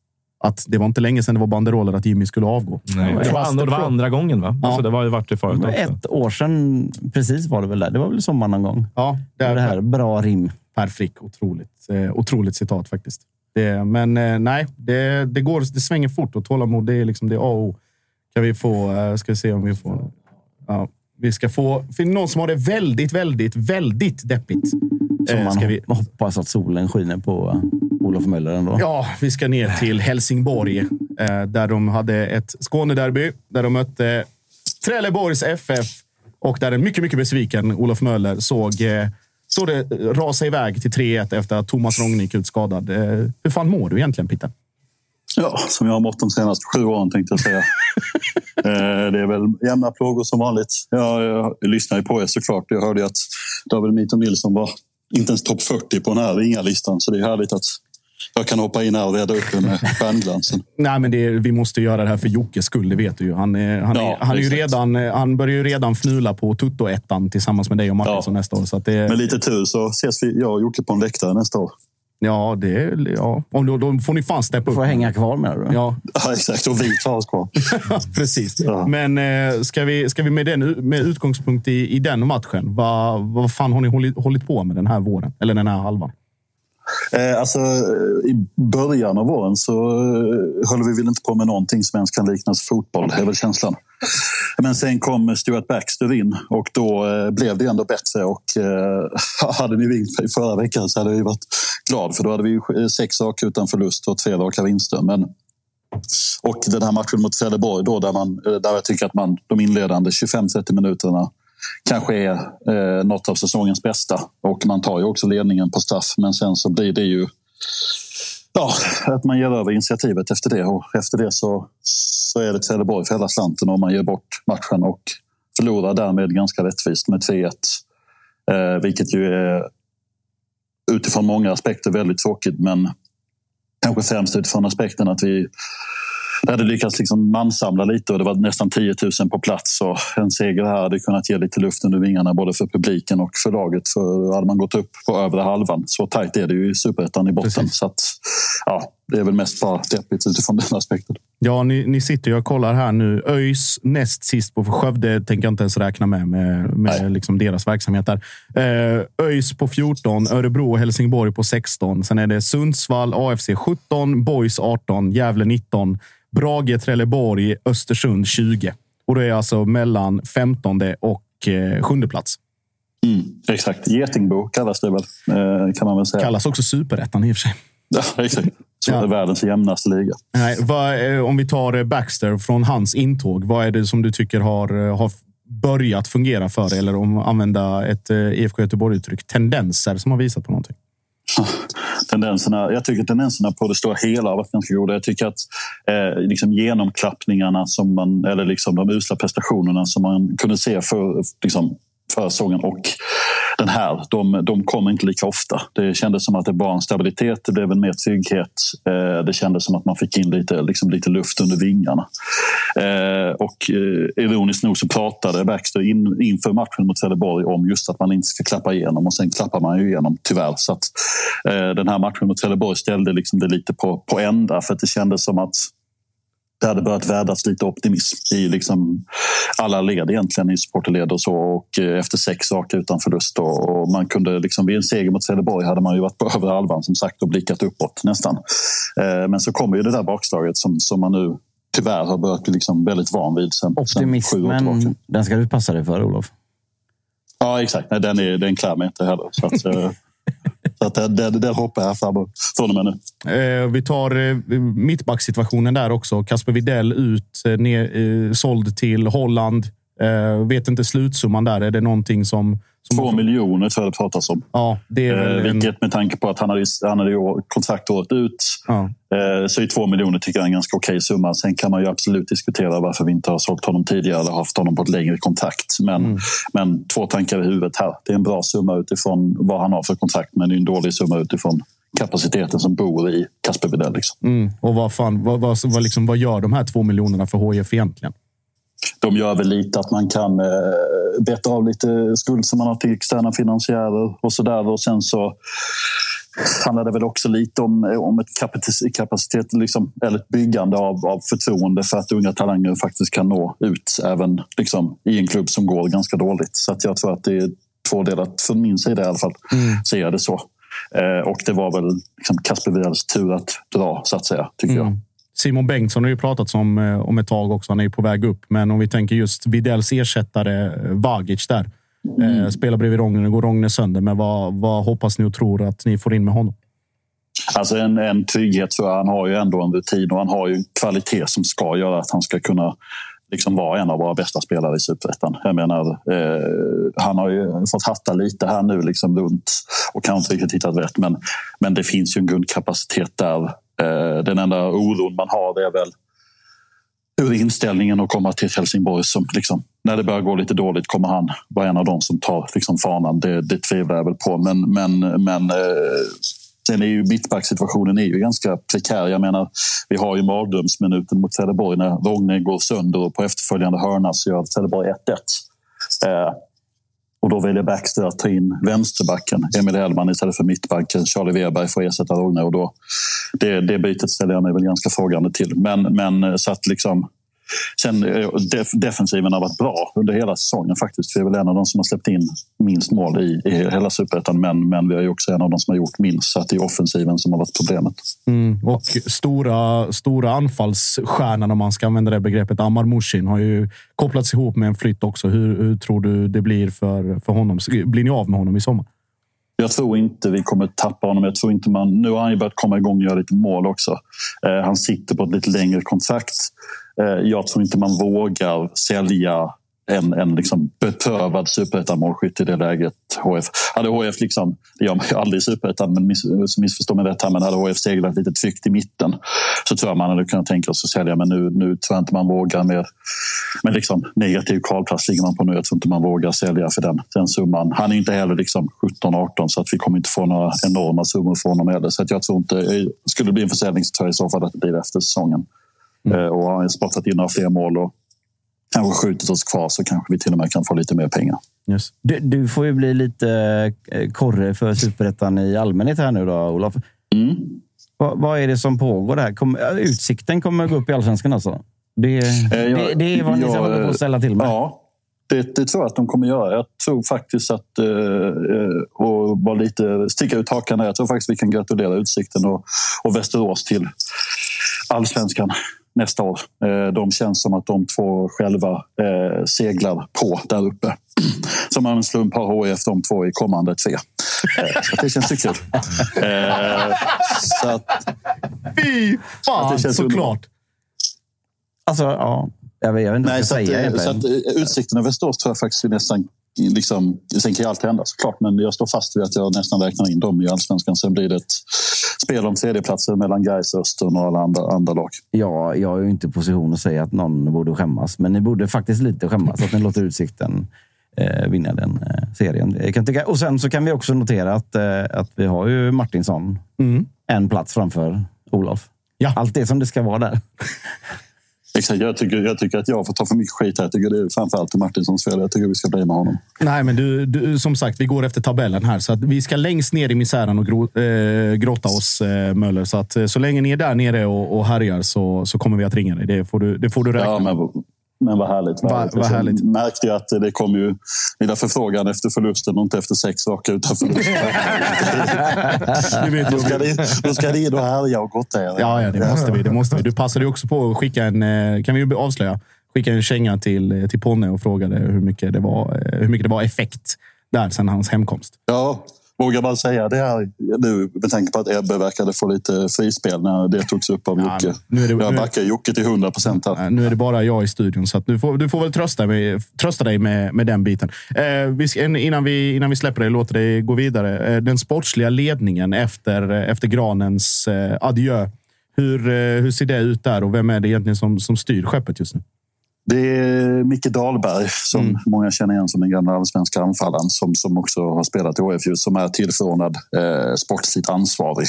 att det var inte länge sedan det var banderoller att Jimmy skulle avgå.
Nej, det, var andra, det var andra gången, va? Alltså, det var ju varit det förut också.
Ett år sedan, precis var det väl där. Det var väl sommaren någon gång.
Ja,
Det,
det,
det här, bra rim.
Per Frick. Otroligt, eh, otroligt citat faktiskt. Det, men eh, nej, det, det, går, det svänger fort och tålamod det är liksom det är A och O. Kan vi få... Eh, ska vi se om vi får... Ja, vi ska få... För någon som har det väldigt, väldigt, väldigt deppigt.
Som
Eh,
man
ska vi,
hoppas att solen skiner på uh, Olof Möller ändå.
ja, vi ska ner till Helsingborg eh, där de hade ett Skånederby där de mötte Trelleborgs FF och där en mycket, mycket besviken Olof Möller såg, eh, såg det rasa iväg till 3-1 efter att Thomas Rong gick ut skadad. Eh, hur fan mår du egentligen, Pitte?
Ja, som jag har mått de senaste sju åren tänkte jag säga. *laughs* Det är väl jämna plågor som vanligt. Jag, jag lyssnar ju på er såklart. Jag hörde ju att David Mito Nilsson var inte ens topp 40 på den här ringa-listan. Så det är härligt att jag kan hoppa in här och reda upp det med *laughs* stjärnglansen.
Nej, men det är, vi måste göra det här för Jockes skull, det vet du ju. Han, är, han, är,
Ja,
han, är ju redan, han börjar ju redan fnula på Tutto-ettan tillsammans med dig och Martinsson
Ja.
nästa år. Så att det,
Med lite tur så ses vi, jag och Jocke på en läktare nästa år.
Ja, det är, ja. Och då, då får ni fan steppa upp.
Får hänga kvar med du?
Ja, *laughs*
Ja, exakt. Och vi klarar oss kvar. *laughs*
precis.
Ja.
Men eh, ska vi, ska vi med, den, med utgångspunkt i, i den matchen, vad, vad fan har ni hållit, hållit på med den här våren? Eller den här halvan?
Eh, alltså, I början av våren så eh, höll vi väl inte på med någonting som ens kan liknas fotboll, är väl känslan. Men sen kom Stuart Baxter in och då eh, blev det ändå bättre. Och, eh, *laughs* hade ni ringt mig förra veckan så hade jag varit glad för då hade vi ju sex raka utan förlust och tre raka vinster. Men, och den här matchen mot Trelleborg då, där, man, eh, där jag tycker att man de inledande 25-30 minuterna kanske är eh, något av säsongens bästa. Och man tar ju också ledningen på straff. Men sen så blir det ju ja, att man ger över initiativet efter det. Och efter det så, så är det Trelleborg för hela slanten och man ger bort matchen och förlorar därmed ganska rättvist med 3-1. Eh, vilket ju är utifrån många aspekter väldigt tråkigt. Men kanske främst utifrån aspekten att vi vi hade lyckats liksom mansamla lite och det var nästan 10 000 på plats. Och en seger här hade kunnat ge lite luft under vingarna både för publiken och för laget. För hade man gått upp på övre halvan, så tajt är det ju i superettan i botten.
Precis.
Så att, ja, det är väl mest bara deppigt utifrån den aspekten.
Ja, ni, ni sitter och kollar här nu. ÖIS näst sist på Skövde tänker jag inte ens räkna med, med, med liksom deras verksamhet där. Eh, ÖIS på 14, Örebro och Helsingborg på 16. Sen är det Sundsvall, AFC 17, Boys 18, Gävle 19, Brage, Trelleborg, Östersund 20. Och det är alltså mellan 15 och eh, sjunde plats.
Mm, exakt. Getingbo kallas det väl, eh, kan man väl säga.
Kallas också superettan i och för sig.
Ja, exakt. Så
Ja.
är världens jämnaste liga.
Nej, vad, eh, om vi tar eh, Baxter från hans intåg. Vad är det som du tycker har, eh, har börjat fungera för dig? Eller om använda ett IFK Göteborg-uttryck. Tendenser som har visat på någonting. *laughs*
tendenserna, jag tycker tendenserna på det stora hela har varit ganska goda. Jag tycker att eh, liksom genomklappningarna, som man, eller liksom de usla prestationerna som man kunde se för, liksom, förra säsongen och den här, de, de kommer inte lika ofta. Det kändes som att det var en stabilitet, det blev en mer trygghet. Eh, det kändes som att man fick in lite, liksom lite luft under vingarna. Eh, och eh, ironiskt nog så pratade Baxter in, inför matchen mot Trelleborg om just att man inte ska klappa igenom och sen klappar man ju igenom tyvärr. Så att, eh, den här matchen mot Trelleborg ställde liksom det lite på, på ända för att det kändes som att det hade börjat värdas lite optimism i liksom alla led egentligen, i supporterled och så. Och eh, efter sex raka utan förlust. Och, man kunde liksom, vid en seger mot Trelleborg hade man ju varit på *laughs* över halvan som sagt och blickat uppåt nästan. Eh, men så kommer ju det där bakslaget som, som man nu tyvärr har börjat bli liksom väldigt van vid sen,
Optimismen, sen sju år den ska du passa dig för Olof.
Ja, exakt. Nej, den, är, den klär mig inte heller. Så att, eh, *laughs* Så att eh, det, det, det hoppar jag framåt från och med nu.
Eh, vi tar eh, mittbacksituationen där också. Kasper Videll ut, eh, ner, eh, såld till Holland. Eh, vet inte slutsumman där. Är det någonting som
Två miljoner tror jag det pratas om.
Ja, det
eh, vilket med tanke på att han hade, han hade kontrakt året ut. Ja. Eh, så är två miljoner tycker jag är en ganska okej summa. Sen kan man ju absolut diskutera varför vi inte har sålt honom tidigare eller haft honom på ett längre kontrakt. Men, mm. men två tankar i huvudet här. Det är en bra summa utifrån vad han har för kontrakt men det är en dålig summa utifrån kapaciteten som bor i Kasper Widell. Liksom.
Mm. Och vad, fan, vad, vad, vad, liksom, vad gör de här två miljonerna för HIF egentligen?
De gör väl lite att man kan eh, beta av lite skuld som man har till externa finansiärer och så där. Och sen så handlar det väl också lite om, om ett kapacitet, liksom, eller ett byggande av, av förtroende för att unga talanger faktiskt kan nå ut även liksom, i en klubb som går ganska dåligt. Så att jag tror att det är tvådelat, från min sida i alla fall, mm. ser jag det så. Eh, och det var väl liksom Kasper Wiels tur att dra, så att säga, tycker mm. jag.
Simon Bengtsson har ju pratats om, eh, om ett tag också. Han är ju på väg upp. Men om vi tänker just Vidells ersättare eh, Vagic där. Mm. Eh, spelar bredvid Rogne. Nu går Rogne sönder. Men vad, vad hoppas ni och tror att ni får in med honom?
Alltså en, en trygghet för han har ju ändå en rutin och han har ju en kvalitet som ska göra att han ska kunna liksom vara en av våra bästa spelare i Superettan. Jag menar, eh, han har ju fått hatta lite här nu liksom runt och kanske inte riktigt hittat rätt. Men, men det finns ju en grundkapacitet där Eh, den enda oron man har är väl hur inställningen att komma till Helsingborg. Som liksom, när det börjar gå lite dåligt kommer han vara en av dem som tar liksom, fanan. Det, det tvivlar jag väl på. Men, men, men eh, sen är ju mittbacksituationen är ju ganska prekär. Jag menar, vi har ju mardrömsminuten mot Trelleborg när Rogne går sönder och på efterföljande hörna så gör Trelleborg 1-1. Eh, och då väljer Baxter att ta in vänsterbacken, Emil Hellman istället för mittbacken. Charlie Weberg får ersätta Rogne och då, det, det bytet ställer jag mig väl ganska frågande till. Men, men eh, så att liksom Sen eh, def defensiven har varit bra under hela säsongen faktiskt. Vi är väl en av de som har släppt in minst mål i, i hela superettan. Men, men vi är också en av de som har gjort minst. Så att det är offensiven som har varit problemet.
Mm. Och stora, stora anfallsstjärnan, om man ska använda det begreppet, Amar Mushin, har ju kopplats ihop med en flytt också. Hur, hur tror du det blir för, för honom? Blir ni av med honom i sommar?
Jag tror inte vi kommer tappa honom. Jag tror inte man, nu har han ju börjat komma igång och göra lite mål också. Eh, han sitter på ett lite längre kontrakt. Eh, jag tror inte man vågar sälja en, en liksom beprövad superettan-målskytt i det läget. HF. Hade HF, liksom, det gör man ju aldrig i superettan, men miss, missförstå mig rätt här, men hade HF seglat lite tryggt i mitten så tror jag man hade kunnat tänka sig att sälja. Men nu, nu tror jag inte man vågar mer. Men liksom, negativ kvalplats ligger man på nu. Jag tror inte man vågar sälja för den, den summan. Han är inte heller liksom 17-18 så att vi kommer inte få några enorma summor från honom heller. Så att jag tror inte, eh, skulle det bli en försäljning så tror jag i så fall att det blir efter säsongen. Mm. Eh, och har spottat in några fler mål och kanske skjutit oss kvar så kanske vi till och med kan få lite mer pengar.
Yes. Du, du, får ju bli lite eh, korre för superettan i allmänhet här nu då, Olof. Mm. Vad, vad, är det som pågår där? Kom, utsikten kommer att gå upp i allsvenskan alltså? Det, eh, jag, det, det är vad ni ska hålla på att ställa till med?
Ja, det, det, tror jag att de kommer göra. Jag tror faktiskt att, eh, och bara lite sticka ut hakan här, jag tror faktiskt vi kan gratulera Utsikten och, och Västerås till allsvenskan nästa år. Eh, de känns som att de två själva eh, seglar på där uppe. *clears throat* Som av en slump har HIF de två i kommande tre. Eh, så det känns ju kul. *laughs*
Så att, Fy fan, såklart!
Alltså, ja. Jag vet, jag vet inte
Nej, vad jag ska säga. Att, så att, utsikten över Västerås tror jag faktiskt vi nästan liksom, sen kan ju allt hända såklart, men jag står fast vid att jag nästan räknar in dem i allsvenskan. Sen blir det ett spel om tredjeplatser mellan Gais, Östern och alla andra, andra lag.
Ja, jag är ju inte i position att säga att någon borde skämmas, men ni borde faktiskt lite skämmas att ni låter Utsikten eh, vinna den eh, serien. Jag kan tycka. Och sen så kan vi också notera att, eh, att vi har ju Martinsson
Mm.
en plats framför Olof.
Ja.
Allt det som det ska vara där.
Exakt, jag, tycker, jag tycker att jag får ta för mycket skit här. Jag tycker det är framförallt Martinssons fel. Jag tycker vi ska bli med honom.
Nej, men du, du, som sagt, vi går efter tabellen här. Så att vi ska längst ner i misären och gro, eh, grotta oss, eh, Möller. Så, att, eh, så länge ni är där nere och, och härjar så, så kommer vi att ringa dig. Det får du, det får du räkna
Ja, men, men vad härligt. Vad
Va-
härligt.
vad
Jag
härligt.
märkte ju att det kom ju lilla förfrågan efter förlusten och inte efter sex raka utan förlust. *laughs* Då, ska det, då ska det in och härja och gotta er.
Ja, ja, det måste vi. Det måste vi. Du passade ju också på att skicka en, eh, kan vi ju avslöja, skicka en känga till, eh, till Ponne och frågade hur mycket, det var, eh, hur mycket det var effekt där sen hans hemkomst.
Ja, vågar man säga det här nu med tanke på att Ebbe verkade få lite frispel när det togs upp av
Ja,
Jocke.
nu är det-
jag
nu-
backar Jocke till 100 procent här.
Nu är det bara jag i studion, så du, får, du får väl trösta, mig, trösta dig med, med den biten. Eh, vi innan, vi, innan vi släpper dig, låter dig gå vidare. Eh, den sportsliga ledningen efter, efter Granens eh, adjö. Hur, eh, hur ser det ut där och vem är det egentligen som, som styr skeppet just nu?
Det är Micke Dahlberg som
Mm.
många känner igen som den gamla allsvenska anfallaren som, som också har spelat i just, som är tillförordnad eh, sportsligt ansvarig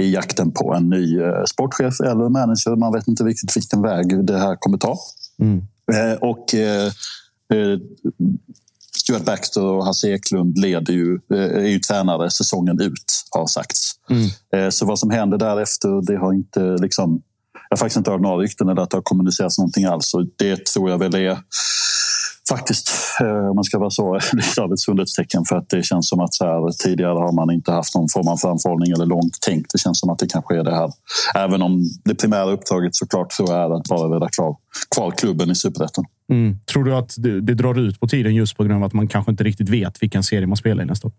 i jakten på en ny eh, sportchef eller manager. Man vet inte riktigt vilken väg det här kommer ta.
Mm.
Eh, och eh, eh, Stuart Baxter och Hasse Eklund leder ju, eh, är ju tränare säsongen ut, har sagts. Eh, så vad som händer därefter, det har inte liksom... Jag har faktiskt inte hört några rykten eller att det har kommunicerats någonting alls. Och det tror jag väl är faktiskt, eh, om man ska vara så, lite av ett sundhetstecken. För att det känns som att så här, tidigare har man inte haft någon form av framförhållning eller långt tänk. Det känns som att det kanske är det här. Även om det primära uppdraget såklart tror jag är att bara rädda kvar, kvar klubben i superettan.
Mm. Tror du att det, det drar ut på tiden just på grund av att man kanske inte riktigt vet vilken serie man spelar i nästa år?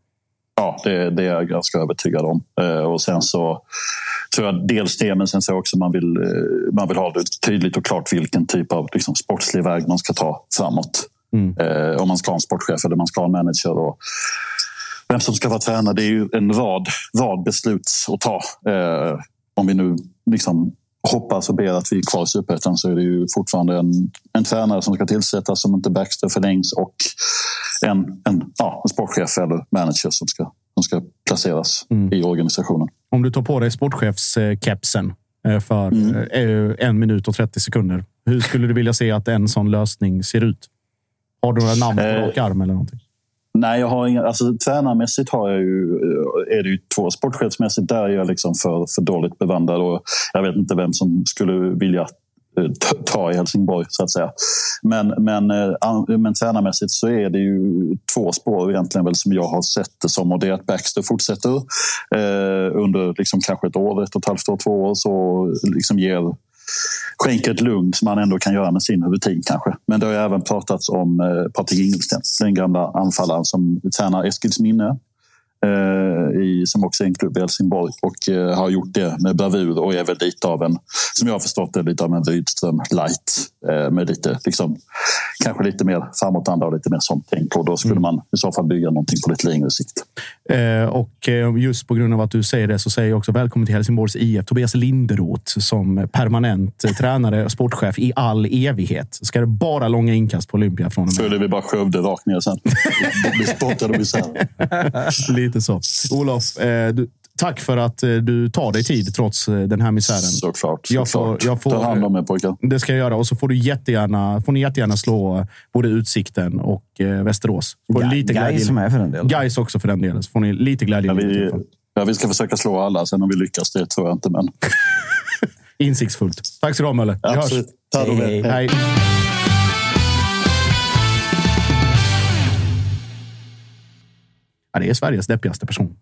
Ja, det, det är jag ganska övertygad om. Eh, och sen så tror jag dels det, men sen så också man vill, eh, man vill ha det tydligt och klart vilken typ av liksom, sportslig väg man ska ta framåt.
Mm.
Eh, om man ska ha en sportchef eller man ska ha en manager. Och vem som ska vara tränare, det är ju en rad, rad beslut att ta. Eh, om vi nu liksom hoppas och ber att vi är kvar i superettan så är det ju fortfarande en, en tränare som ska tillsättas som inte Baxter förlängs och en, en, ja, en sportchef eller manager som ska, som ska placeras
Mm.
i organisationen.
Om du tar på dig sportchefskepsen eh, för
Mm.
eh, en minut och 30 sekunder. Hur skulle du vilja se att en sån lösning ser ut? Har du några namn på
Eh,
rak arm eller någonting?
Nej, jag har inga, alltså, tränarmässigt har jag ju, eh, är det ju två. Sportchefsmässigt där är jag liksom för, för dåligt bevandrad och jag vet inte vem som skulle vilja eh, ta- i Helsingborg så att säga. Men, men, eh, men tränarmässigt så är det ju två spår egentligen väl som jag har sett det som och det är att Baxter fortsätter eh, under liksom kanske ett år, ett och ett halvt år, två år så liksom ger skänker ett lugn som man ändå kan göra med sin rutin kanske. Men det har ju även pratats om eh, Patrik Ingelsten, den gamla anfallaren som tränar Eskilsminne. Eh, i, som också är en klubb i Helsingborg och eh, har gjort det med bravur och är väl lite av en, som jag har förstått det, lite av en Rydström light. Eh, med lite, liksom, kanske lite mer framåtanda och lite mer sånt tänk. Och då skulle man i så fall bygga någonting på lite längre sikt.
Eh, och eh, just på grund av att du säger det så säger jag också välkommen till Helsingborgs IF. Tobias Linderoth som permanent eh, tränare och sportchef i all evighet. Ska det bara långa inkast på Olympia från och med?
Följer vi bara Skövde rakt ner sen. *laughs* Blir spottade och isär. *laughs*
Lite så. Olof, eh, du, tack för att eh, du tar dig tid trots eh, den här misären.
Såklart.
Jag får-
såklart.
jag får-
Ta hand om er pojkar.
Det ska jag göra. Och så får, du jättegärna, får ni jättegärna slå både Utsikten och eh, Västerås. Får
Ga-
lite
Gais
glädje.
med för den delen.
Gais också för den delen. Så får ni lite glädje.
Ja, vi, ja, vi ska försöka slå alla. Sen om vi lyckas, det tror jag inte. Men *laughs*
Insiktsfullt. Tack så du ha, Mölle. Vi hörs.
absolut. Ta det väl.
Hej. Ja, det är Sveriges deppigaste person.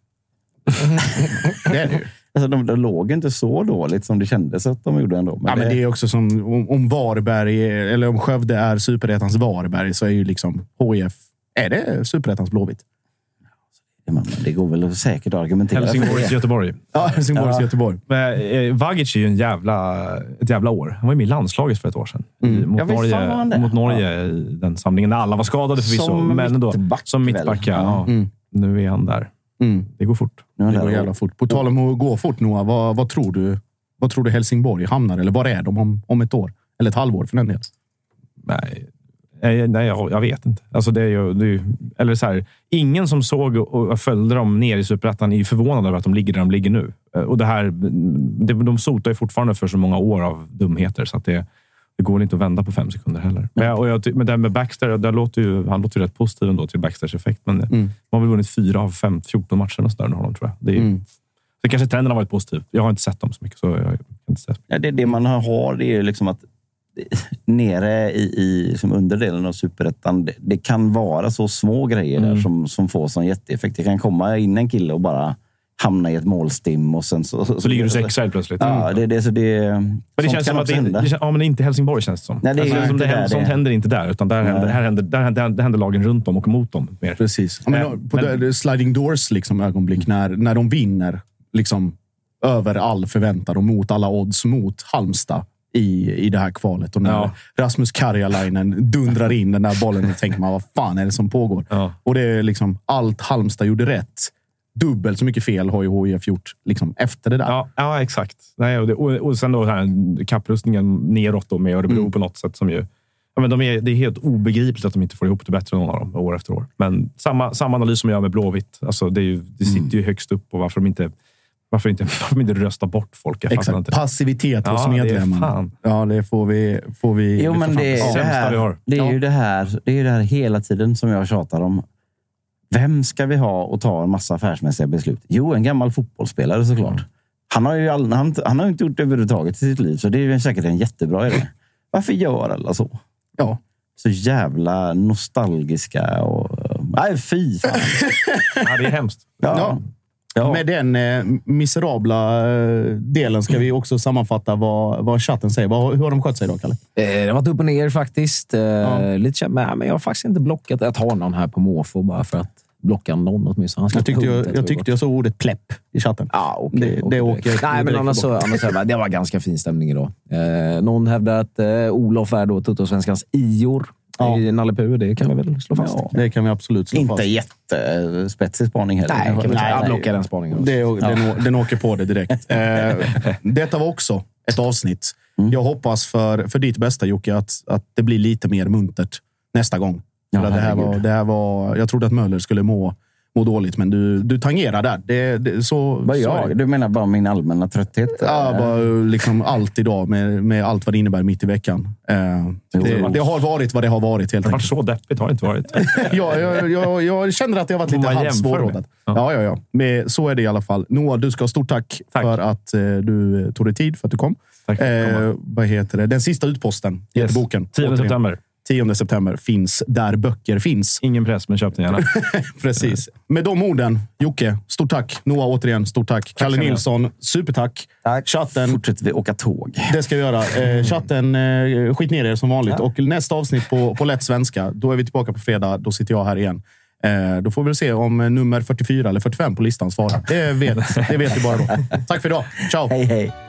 *laughs* det är det ju.
Alltså, de, de låg inte så dåligt som det kändes att de gjorde ändå.
Ja, men det är också som om, om Varberg, är- eller om Skövde är superettans Varberg, så är ju liksom HIF... Är det superettans Blåvitt?
Men det går väl säkert att argumentera för
Helsingborgs
det.
Göteborg.
Ja, Helsingborgs
Ja.
Göteborg.
Men, eh, Vagic är ju en jävla, ett jävla år. Han var ju med i landslaget för ett år sedan. I, mot,
Ja,
Norge,
det.
mot Norge i den samlingen. När alla var skadade förvisso.
Som
men ändå,
mittback
som mittback. Ja.
Mm.
Nu är han där.
Mm.
Det går fort.
Är
Det
han
går jävla fort. På tal om att gå fort, Noah. Vad, vad, tror du, vad tror du Helsingborg hamnar? Eller var är de om, om ett år? Eller ett halvår för den delen?
Nej, Nej, nej jag, jag vet inte. Alltså det är ju, det är ju, eller så här, ingen som såg och följde dem ner i Superettan är ju förvånad över att de ligger där de ligger nu. Eh, Och det här, det, de sotar ju fortfarande för så många år av dumheter, så att det, det går inte att vända på fem sekunder heller. Men, och jag, men det här med Baxter, där låter ju, han låter ju rätt positiv ändå till Baxters effekt. Men
Mm.
de har väl vunnit fyra av fem, 14 matcher och har de, tror jag. Det är,
Mm.
Så kanske trenden har varit positiv. Jag har inte sett dem så mycket. Så jag, kan inte säga.
Ja, det, det man har det är liksom att *laughs* nere i, i som underdelen av superettan, det, det kan vara så små grejer där som, som får sån jätteeffekt. Det kan komma in en kille och bara hamna i ett målstim och sen så...
Så ligger du sexa helt plötsligt.
Ja, det, det, så det,
Men det känns som att det,
hända.
det, ja, men det är inte Helsingborg känns det som.
Nej, det är
Alltså, som det händer, sånt händer inte där, utan där händer, här händer, där, händer, där händer lagen runt om och mot dem mer.
Precis. Ja, men, på
men-
sliding doors liksom, ögonblick när, när de vinner liksom, över all förväntan och mot alla odds mot Halmstad i, i det här kvalet. Och när
Ja.
Rasmus Karjalainen dundrar in den där bollen och tänker man vad fan är det som pågår?
Ja.
Och det är liksom allt Halmstad gjorde rätt. Dubbelt så mycket fel har ju HIF gjort liksom, efter det där.
Ja, ja exakt. Nej, och, det, och, och sen då här kapprustningen neråt då med Örebro
Mm.
på något sätt. som ju, ja, men de är, Det är helt obegripligt att de inte får ihop det bättre någon av dem år efter år. Men samma, samma analys som jag gör med Blåvitt. Alltså, det, är ju, det sitter ju högst upp och varför de inte, varför inte, *laughs* varför de inte röstar bort folk. Jag
Exakt.
inte.
Passivitet hos
Ja, det är
medlemmarna. Ja, det får vi, får vi
Jo, men
fram.
det är, det, här, det, är ju det, här, det är ju det här hela tiden som jag tjatar om. Vem ska vi ha och ta en massa affärsmässiga beslut? Jo, en gammal fotbollsspelare såklart. Han har ju all, han, han har inte gjort det överhuvudtaget i sitt liv, så det är ju säkert en jättebra idé. Varför gör alla så?
Ja.
Så jävla nostalgiska och... Nej, fy fan.
Ja, det är hemskt.
Ja.
Ja.
Ja.
Med den eh, miserabla eh, delen ska vi också sammanfatta vad, vad chatten säger. Vad, hur har de skött sig idag, Kalle?
Eh, Det har varit upp och ner faktiskt. Eh, Lite känd, men, jag har faktiskt inte blockat. Jag tar någon här på måfå bara för att blocka någon åtminstone.
Jag tyckte jag, jag, tyckte jag såg ordet plepp i chatten.
Ja, okej,
Det-
okej,
det åker-
Nej, men annars, så, annars det, det var ganska fin stämning idag. Eh, någon hävdar att eh, Olof är då Tuttosvenskans Ior
Ja.
i Nalle Puh. Det kan vi väl slå fast.
Ja.
Det kan vi absolut slå
Inte
fast.
jättespetsig spaning heller.
Nej, inte.
Nej,
jag
nej.
blockar den spaningen.
Det, den, den åker på det direkt. *laughs* Eh, detta var också ett avsnitt.
Mm.
Jag hoppas för, för ditt bästa Jocke att, att det blir lite mer muntert nästa gång.
Ja,
det, här var, det här var, jag trodde att Möller skulle må, må dåligt, men du, du tangerar där. Det, det, så,
Vad
så
jag?
det.
Du menar bara min allmänna trötthet?
Ja, bara liksom allt idag med, med allt vad det innebär mitt i veckan. Eh, det, det har varit vad det har varit helt
Det har varit så deppigt har det inte varit. *laughs*
Ja, jag, jag, jag känner att det har varit lite halvt svårrådat. Ja, ja, ja. Men så är det i alla fall. Noah, du ska ha stort tack,
Tack.
för att eh, du tog dig tid för att du kom.
Tack.
Eh, vad heter det? Den sista utposten
Yes.
yes. boken.
10
Återigen.
september.
10 september finns där böcker finns.
Ingen press, men köp den gärna. *laughs*
Precis. Med de orden, Jocke, stort tack. Noah, återigen, stort tack. Kalle
så mycket.
Nilsson, supertack.
Tack.
Chatten,
Fortsätter vi åka tåg.
det ska vi göra. Eh, chatten, eh, skit ner er som vanligt. Och nästa avsnitt på, på lätt svenska, då är vi tillbaka på fredag. Då sitter jag här igen. Eh, då får vi se om eh, nummer 44 eller 45 på listan svarar. Det vet, det vet vi bara då. Tack för idag. Ciao!
Hej, hej.